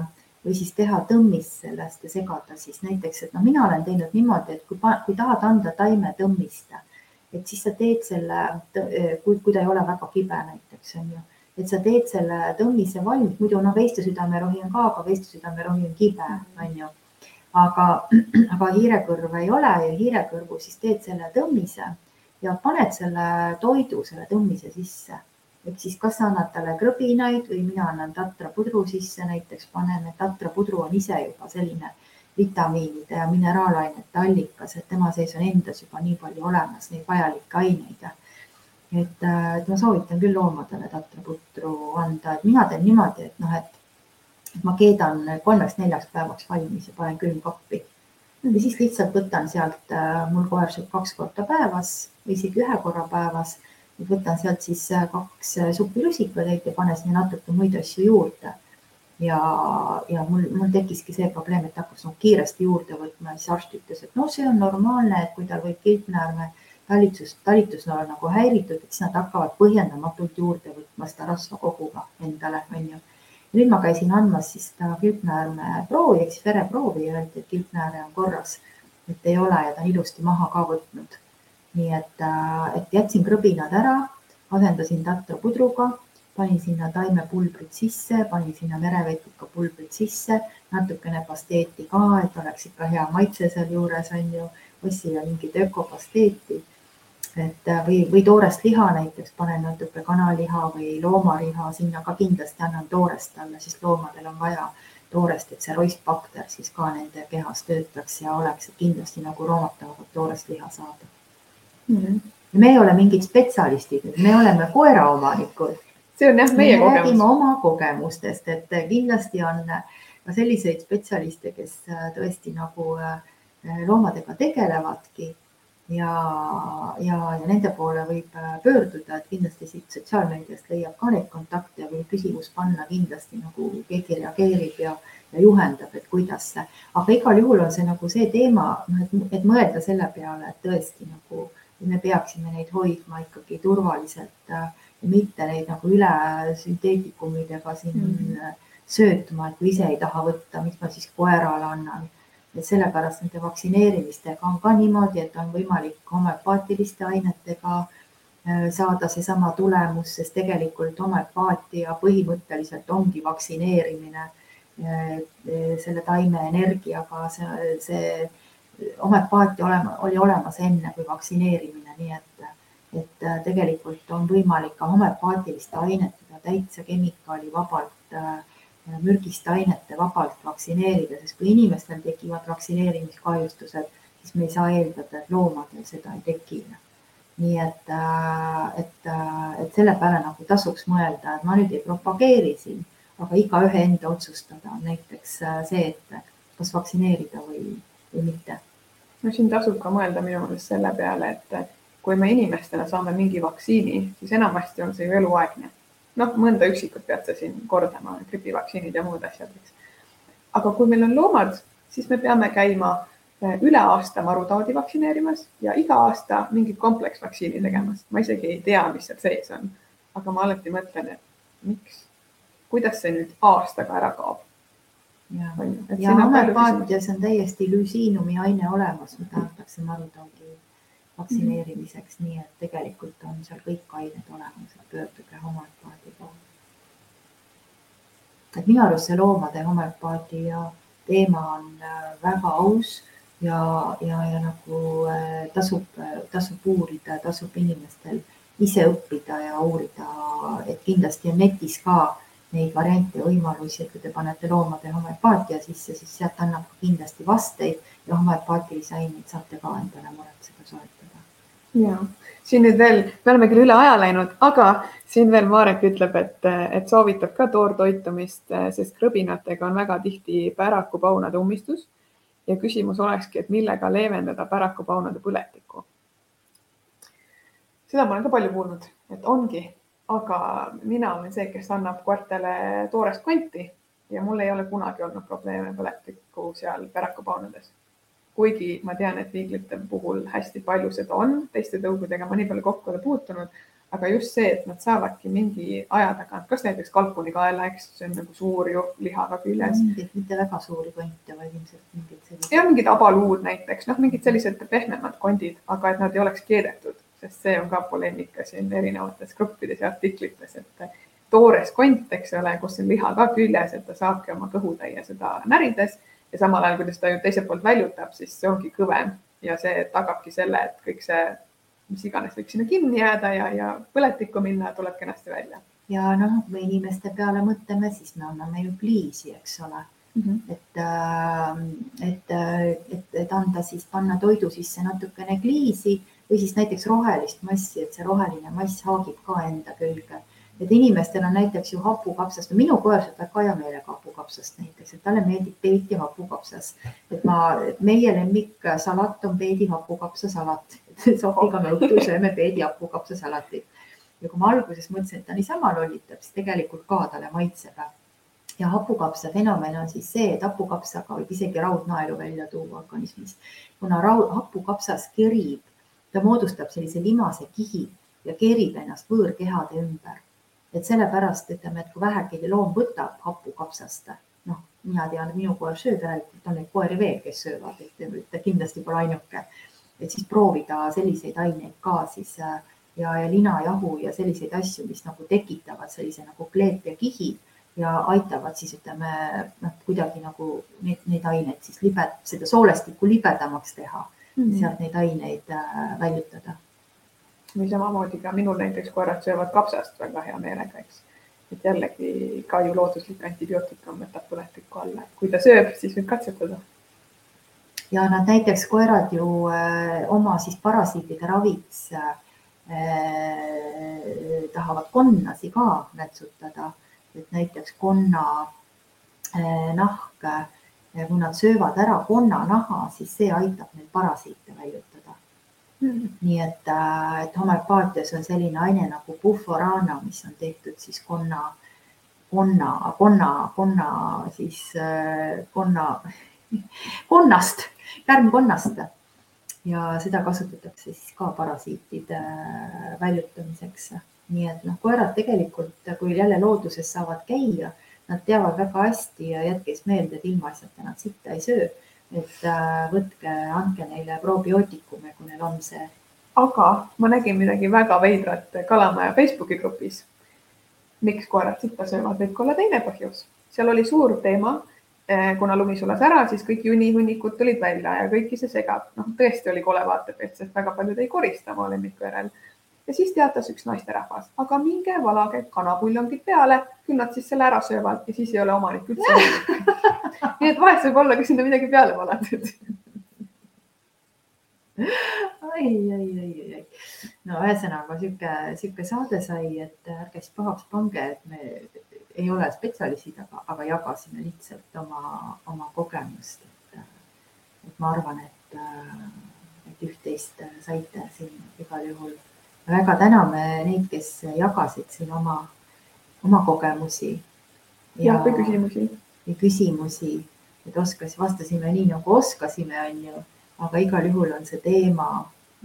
või siis teha tõmmist sellest ja segada siis näiteks, et noh, mina olen teinud niimoodi, et kui, kui tahad anda taime tõmmist, et siis sa teed selle, kui, kui ta ei ole väga kibe näiteks on ju, et sa teed selle tõmmise valmis, muidu noh, veistesüdamerohi on ka, aga veistesüdamerohi on kibe, on ju. Aga, aga hiirekõrv ei ole ja hiirekõrvu siis teed selle tõmmise ja paned selle toidu selle tõmmise sisse. Ehk siis kas sa annad talle krõbinaid või mina annan tatrapudru sisse, näiteks paneme, tatrapudru on ise juba selline vitamiinide ja mineraalainete allikas, et tema sees on endas juba nii palju olemas neid vajalikke aineid. et, et ma soovitan küll loomadele tatraputru anda, et mina teen niimoodi, et noh, et ma keedan kolmeks-neljaks päevaks valmis ja panen külmkappi. ja siis lihtsalt võtan sealt, äh, mul koer sööb kaks korda päevas või isegi ühe korra päevas võtan sealt siis äh, kaks äh, supi rusikatäit ja panen sinna natuke muid asju juurde. ja, ja mul, mul tekkiski see probleem, et hakkas no, kiiresti juurde võtma ja siis arst ütles, et no see on normaalne, et kui tal võib kilpnäärme talitus, talitusnool nagu häiritud, et siis nad hakkavad põhjendamatult juurde võtma seda rasva koguga endale, onju. Nüüd ma käisin andmas siis seda kilpnäärme proovi ehk siis vereproovi ja öeldi, et kilpnääre on korras, et ei ole ja ta on ilusti maha ka võtnud nii et, äh, et jätsin krõbinad ära, asendasin tatra pudruga, panin sinna taimepulbrid sisse, panin sinna merevetika pulbrid sisse, natukene pasteeti ka, et oleks ikka hea maitse sealjuures on ju, ostsin mingit ökopasteeti. Et äh, või, või toorest liha näiteks panen natuke kanaliha või loomaliha, sinna ka kindlasti annan toorest talle, sest loomadel on vaja toorest, et see roistbakter siis ka nende kehas töötaks ja oleks kindlasti nagu roomad tahavad toorest liha saada mm. -hmm. me ei ole mingid spetsialistid, me oleme koeraomanikud. see on jah meie me kogemus. räägime oma kogemustest, et kindlasti on ka selliseid spetsialiste, kes tõesti nagu äh, loomadega tegelevadki ja, ja, ja nende poole võib äh, pöörduda, et kindlasti siit sotsiaalmeediast leiab ka neid kontakte ja võib küsimus panna kindlasti nagu keegi reageerib ja, ja juhendab, et kuidas. aga igal juhul on see nagu see teema, noh, et, et mõelda selle peale, et tõesti nagu me peaksime neid hoidma ikkagi turvaliselt äh, ja mitte neid nagu üle sünteetikumidega siin mm -hmm. söötma, et kui ise ei taha võtta, miks ma siis koerale annan. Et sellepärast nende vaktsineerimistega on ka niimoodi, et on võimalik homöopaatiliste ainetega äh, saada seesama tulemus, sest tegelikult homöopaatia põhimõtteliselt ongi vaktsineerimine selle taime energiaga, see, see homöopaatia olema, oli olemas enne kui vaktsineerimine, nii et, et äh, tegelikult on võimalik ka homöopaatiliste ainetega täitsa kemikaalivabalt, äh, mürgiste ainete vabalt vaktsineerida, sest kui inimestel tekivad vaktsineerimiskahjustused, siis me ei saa eeldada, et loomadel seda ei teki. nii et, äh, et, et selle peale nagu tasuks mõelda, et ma nüüd ei propageeri siin, aga igaühe enda otsustada on näiteks see, et kas vaktsineerida või või mitte. no siin tasub ka mõelda minu meelest selle peale, et kui me inimestena saame mingi vaktsiini, siis enamasti on see ju eluaegne. Noh, mõnda üksikut pead sa siin kordama, gripivaktsiinid ja muud asjad, eks. aga kui meil on loomad, siis me peame käima eh, üle aasta marutaudi vaktsineerimas ja iga aasta mingit kompleksvaktsiini tegemas. ma isegi ei tea, mis seal sees on. aga ma alati mõtlen, et miks, kuidas see nüüd aastaga ära kaob ja, ja homöopaatias on täiesti lüsiinumi aine olemas, mida antakse marutaudi vaktsineerimiseks nii et tegelikult on seal kõik ained olemas, pöörduge homöopaadi poole. et minu arust see loomade homöopaatia teema on äh, väga aus ja, ja, ja nagu äh, tasub, tasub uurida, tasub inimestel ise õppida ja uurida, et kindlasti on netis ka neid variante võimalusi, et kui te panete loomade homöopaatia sisse, siis sealt annab kindlasti vasteid ja homöopaatilisi aineid saate ka endale muretseda, soetada. ja siin nüüd veel, me oleme küll üle aja läinud, aga siin veel Marek ütleb, et, et soovitab ka toortoitumist, sest krõbinatega on väga tihti pärakupaunade ummistus. ja küsimus olekski, et millega leevendada pärakupaunade põletikku. seda ma olen ka palju kuulnud, et ongi aga mina olen see, kes annab koertele toorest konti ja mul ei ole kunagi olnud probleeme põletikku seal pärakupaunades. kuigi ma tean, et viiglite puhul hästi palju seda on, teiste tõugudega ma nii palju kokku ei ole puutunud, aga just see, et nad saavadki mingi aja tagant, kas näiteks kalkunikaela, eks see on nagu suur ju lihaga küljes. mitte väga suuri konte, vaid ilmselt mingeid selliseid. ja mingid abaluud näiteks, noh, mingid sellised pehmemad kondid, aga et nad ei oleks keedetud, sest see on ka poleemika siin erinevates gruppides ja artiklites, et toores kont, eks ole, kus on liha ka küljes, et ta saabki oma kõhutäie seda närides ja samal ajal, kui ta ju teiselt poolt väljutab, siis see ongi kõvem ja see tagabki selle, et kõik see mis iganes võiks sinna kinni jääda ja, ja põletikku minna, tuleb kenasti välja. ja noh, kui me inimeste peale mõtleme, siis me anname ju pliisi, eks ole mm. -hmm. et, äh, et, et, et anda siis, panna toidu sisse natukene gliisi või siis näiteks rohelist massi, et see roheline mass haagib ka enda külge et inimestel on näiteks ju hapukapsast, no minu koer sööb väga hea meelega hapukapsast näiteks, et talle meeldib peedi hapukapsas. et ma, meie lemmiksalat on peedi hapukapsasalat Sofiga me õhtul sööme peedi hapukapsasalatit. ja kui ma alguses mõtlesin, et ta niisama lollitab, siis tegelikult ka talle maitseb. ja hapukapsa fenomen on siis see, et hapukapsaga võib isegi raudnaelu välja tuua organismis, kuna raud, hapukapsas kerib, ta moodustab sellise limase kihi ja kerib ennast võõrkehade ümber. Et sellepärast ütleme, et kui vähegi loom võtab happu kapsast, noh, mina tean, minu koer sööb, järelikult on neid koeri veel, kes söövad, et ta kindlasti pole ainuke. et siis proovida selliseid aineid ka siis ja, ja linajahu ja selliseid asju, mis nagu tekitavad sellise nagu kleepjakihi ja aitavad siis ütleme noh, kuidagi nagu neid, neid aineid siis libe, seda soolestikku libedamaks teha mm, -hmm. sealt neid aineid äh, väljutada või samamoodi ka minul näiteks koerad söövad kapsast väga hea meelega, eks. et jällegi ka ju looduslik antibiootikum võtab põletikku alla, kui ta sööb, siis võib katsetada. ja nad näiteks koerad ju äh, oma siis parasiitide raviks äh, tahavad konnasi ka nätsutada, et näiteks konna äh, nahk äh,, kui nad söövad ära konnanaha, siis see aitab neil parasiite väljutada Mm. nii et, äh, et homöopaatias on selline aine nagu buforana, mis on tehtud siis konna, konna, konna, konna siis äh, konna, konnast, kärnkonnast. ja seda kasutatakse siis ka parasiitide äh, väljutamiseks. nii et noh, koerad tegelikult, kui jälle looduses saavad käia, nad teavad väga hästi ja jätke siis meelde, et ilmaasjata nad sitta ei söö et äh, võtke, andke neile probiootikume, kui neil on see. aga ma nägin midagi väga veidrat Kalamaja Facebooki grupis. miks koerad sitta söövad, võib ka olla teine põhjus. seal oli suur teema. Äh, kuna lumi sulas ära, siis kõik junihunnikud tulid välja ja kõiki see segab. noh, tõesti oli kole vaatepilt, sest väga paljud ei korista oma lemmiku järel ja siis teatas üks naisterahvas, aga minge valage kanapuljongid peale, küll nad siis selle ära söövad ja siis ei ole omanik üldse nii et vahest võib olla ka sinna midagi peale valatud ai, ai, ai, ai, ai. no ühesõnaga sihuke, sihuke saade sai, et ärge siis pahaks pange, et me ei ole spetsialistid, aga, aga jagasime lihtsalt oma, oma kogemust. et ma arvan, et, et üht-teist saite siin igal juhul väga täname neid, kes jagasid siin oma, oma kogemusi. ja, küsimusi. ja küsimusi, et oskas, vastasime nii nagu oskasime, on ju, aga igal juhul on see teema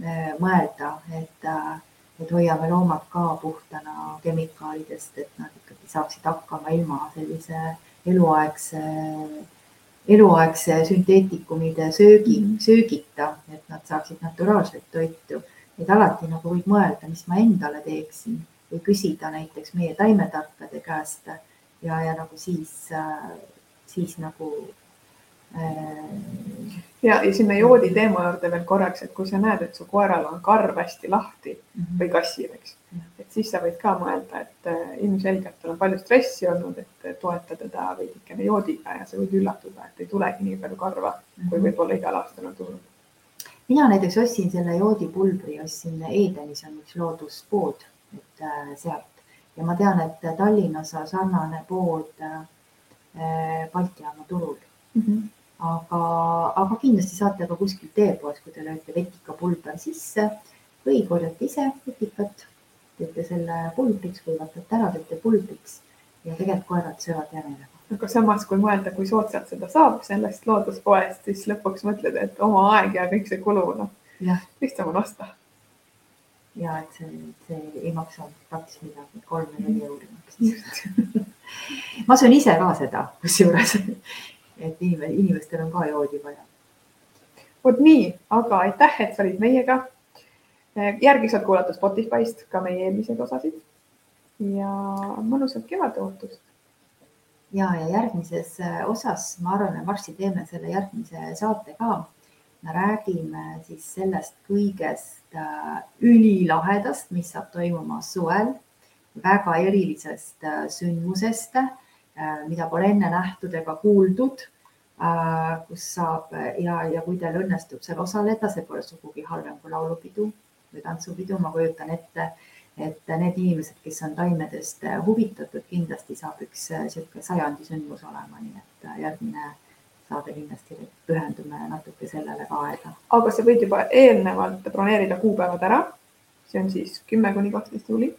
äh, mõelda, et, äh, et hoiame loomad ka puhtana kemikaalidest, et nad ikkagi saaksid hakkama ilma sellise eluaegse eluaegse sünteetikumide söögi, söögita, et nad saaksid naturaalset toitu et alati nagu võib mõelda, mis ma endale teeksin või küsida näiteks meie taimetarkade käest ja, ja nagu siis, siis nagu äh.... ja, ja sinna joodi teema juurde veel korraks, et kui sa näed, et su koeral on karv hästi lahti mm -hmm. või kassil, eks -hmm. et siis sa võid ka mõelda, et äh, ilmselgelt tal on palju stressi olnud, et toeta teda veidikene joodiga ja sa võid üllatuda, et ei tulegi nii palju karva mm, -hmm. kui mhm. võib-olla igal aastal on tulnud mina näiteks ostsin selle joodipulbri, ostsin Edenis on üks looduspood, et äh, sealt ja ma tean, et Tallinnas on sarnane pood äh, Balti jaama turul mm. -hmm. aga, aga kindlasti saate ka kuskilt teepoest, kui te lööte vetikapulber sisse või korjate ise vetikat, teete selle pulbriks, kuivatate ära, teete pulbriks ja tegelikult koerad söövad järele aga samas, kui mõelda, kui soodsalt seda saab sellest looduspoest, siis lõpuks mõtled, et oma aeg ja kõik see kulu, noh, lihtsam on osta. ja et see, see ei maksa praktiliselt midagi, kolm või neli euri makstis. ma söön ise ka seda, kusjuures, et inimestel on ka joodi vaja. vot nii, aga aitäh, et sa olid meiega. järgi saad kuulata Spotify'st ka meie eelmiseid osasid. ja mõnusat kevadeootust. Ja, ja järgmises osas, ma arvan, et varsti teeme selle järgmise saate ka. Me räägime siis sellest kõigest äh, ülilahedast, mis saab toimuma suvel, väga erilisest äh, sündmusest, äh, mida pole enne nähtud ega kuuldud, kus saab ja, ja kui teil õnnestub seal osaleda, see pole sugugi halvem kui laulupidu või tantsupidu, ma kujutan ette, et need inimesed, kes on taimedest huvitatud, kindlasti saab üks niisugune sajandi sündmus olema, nii et järgmine saade kindlasti pühendume natuke sellele ka aega. aga sa võid juba eelnevalt broneerida kuupäevad ära. see on siis kümme kuni kaksteist juuli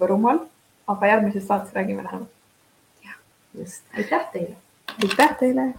Võrumaal, aga järgmises saates räägime lähemalt. just, aitäh teile. aitäh teile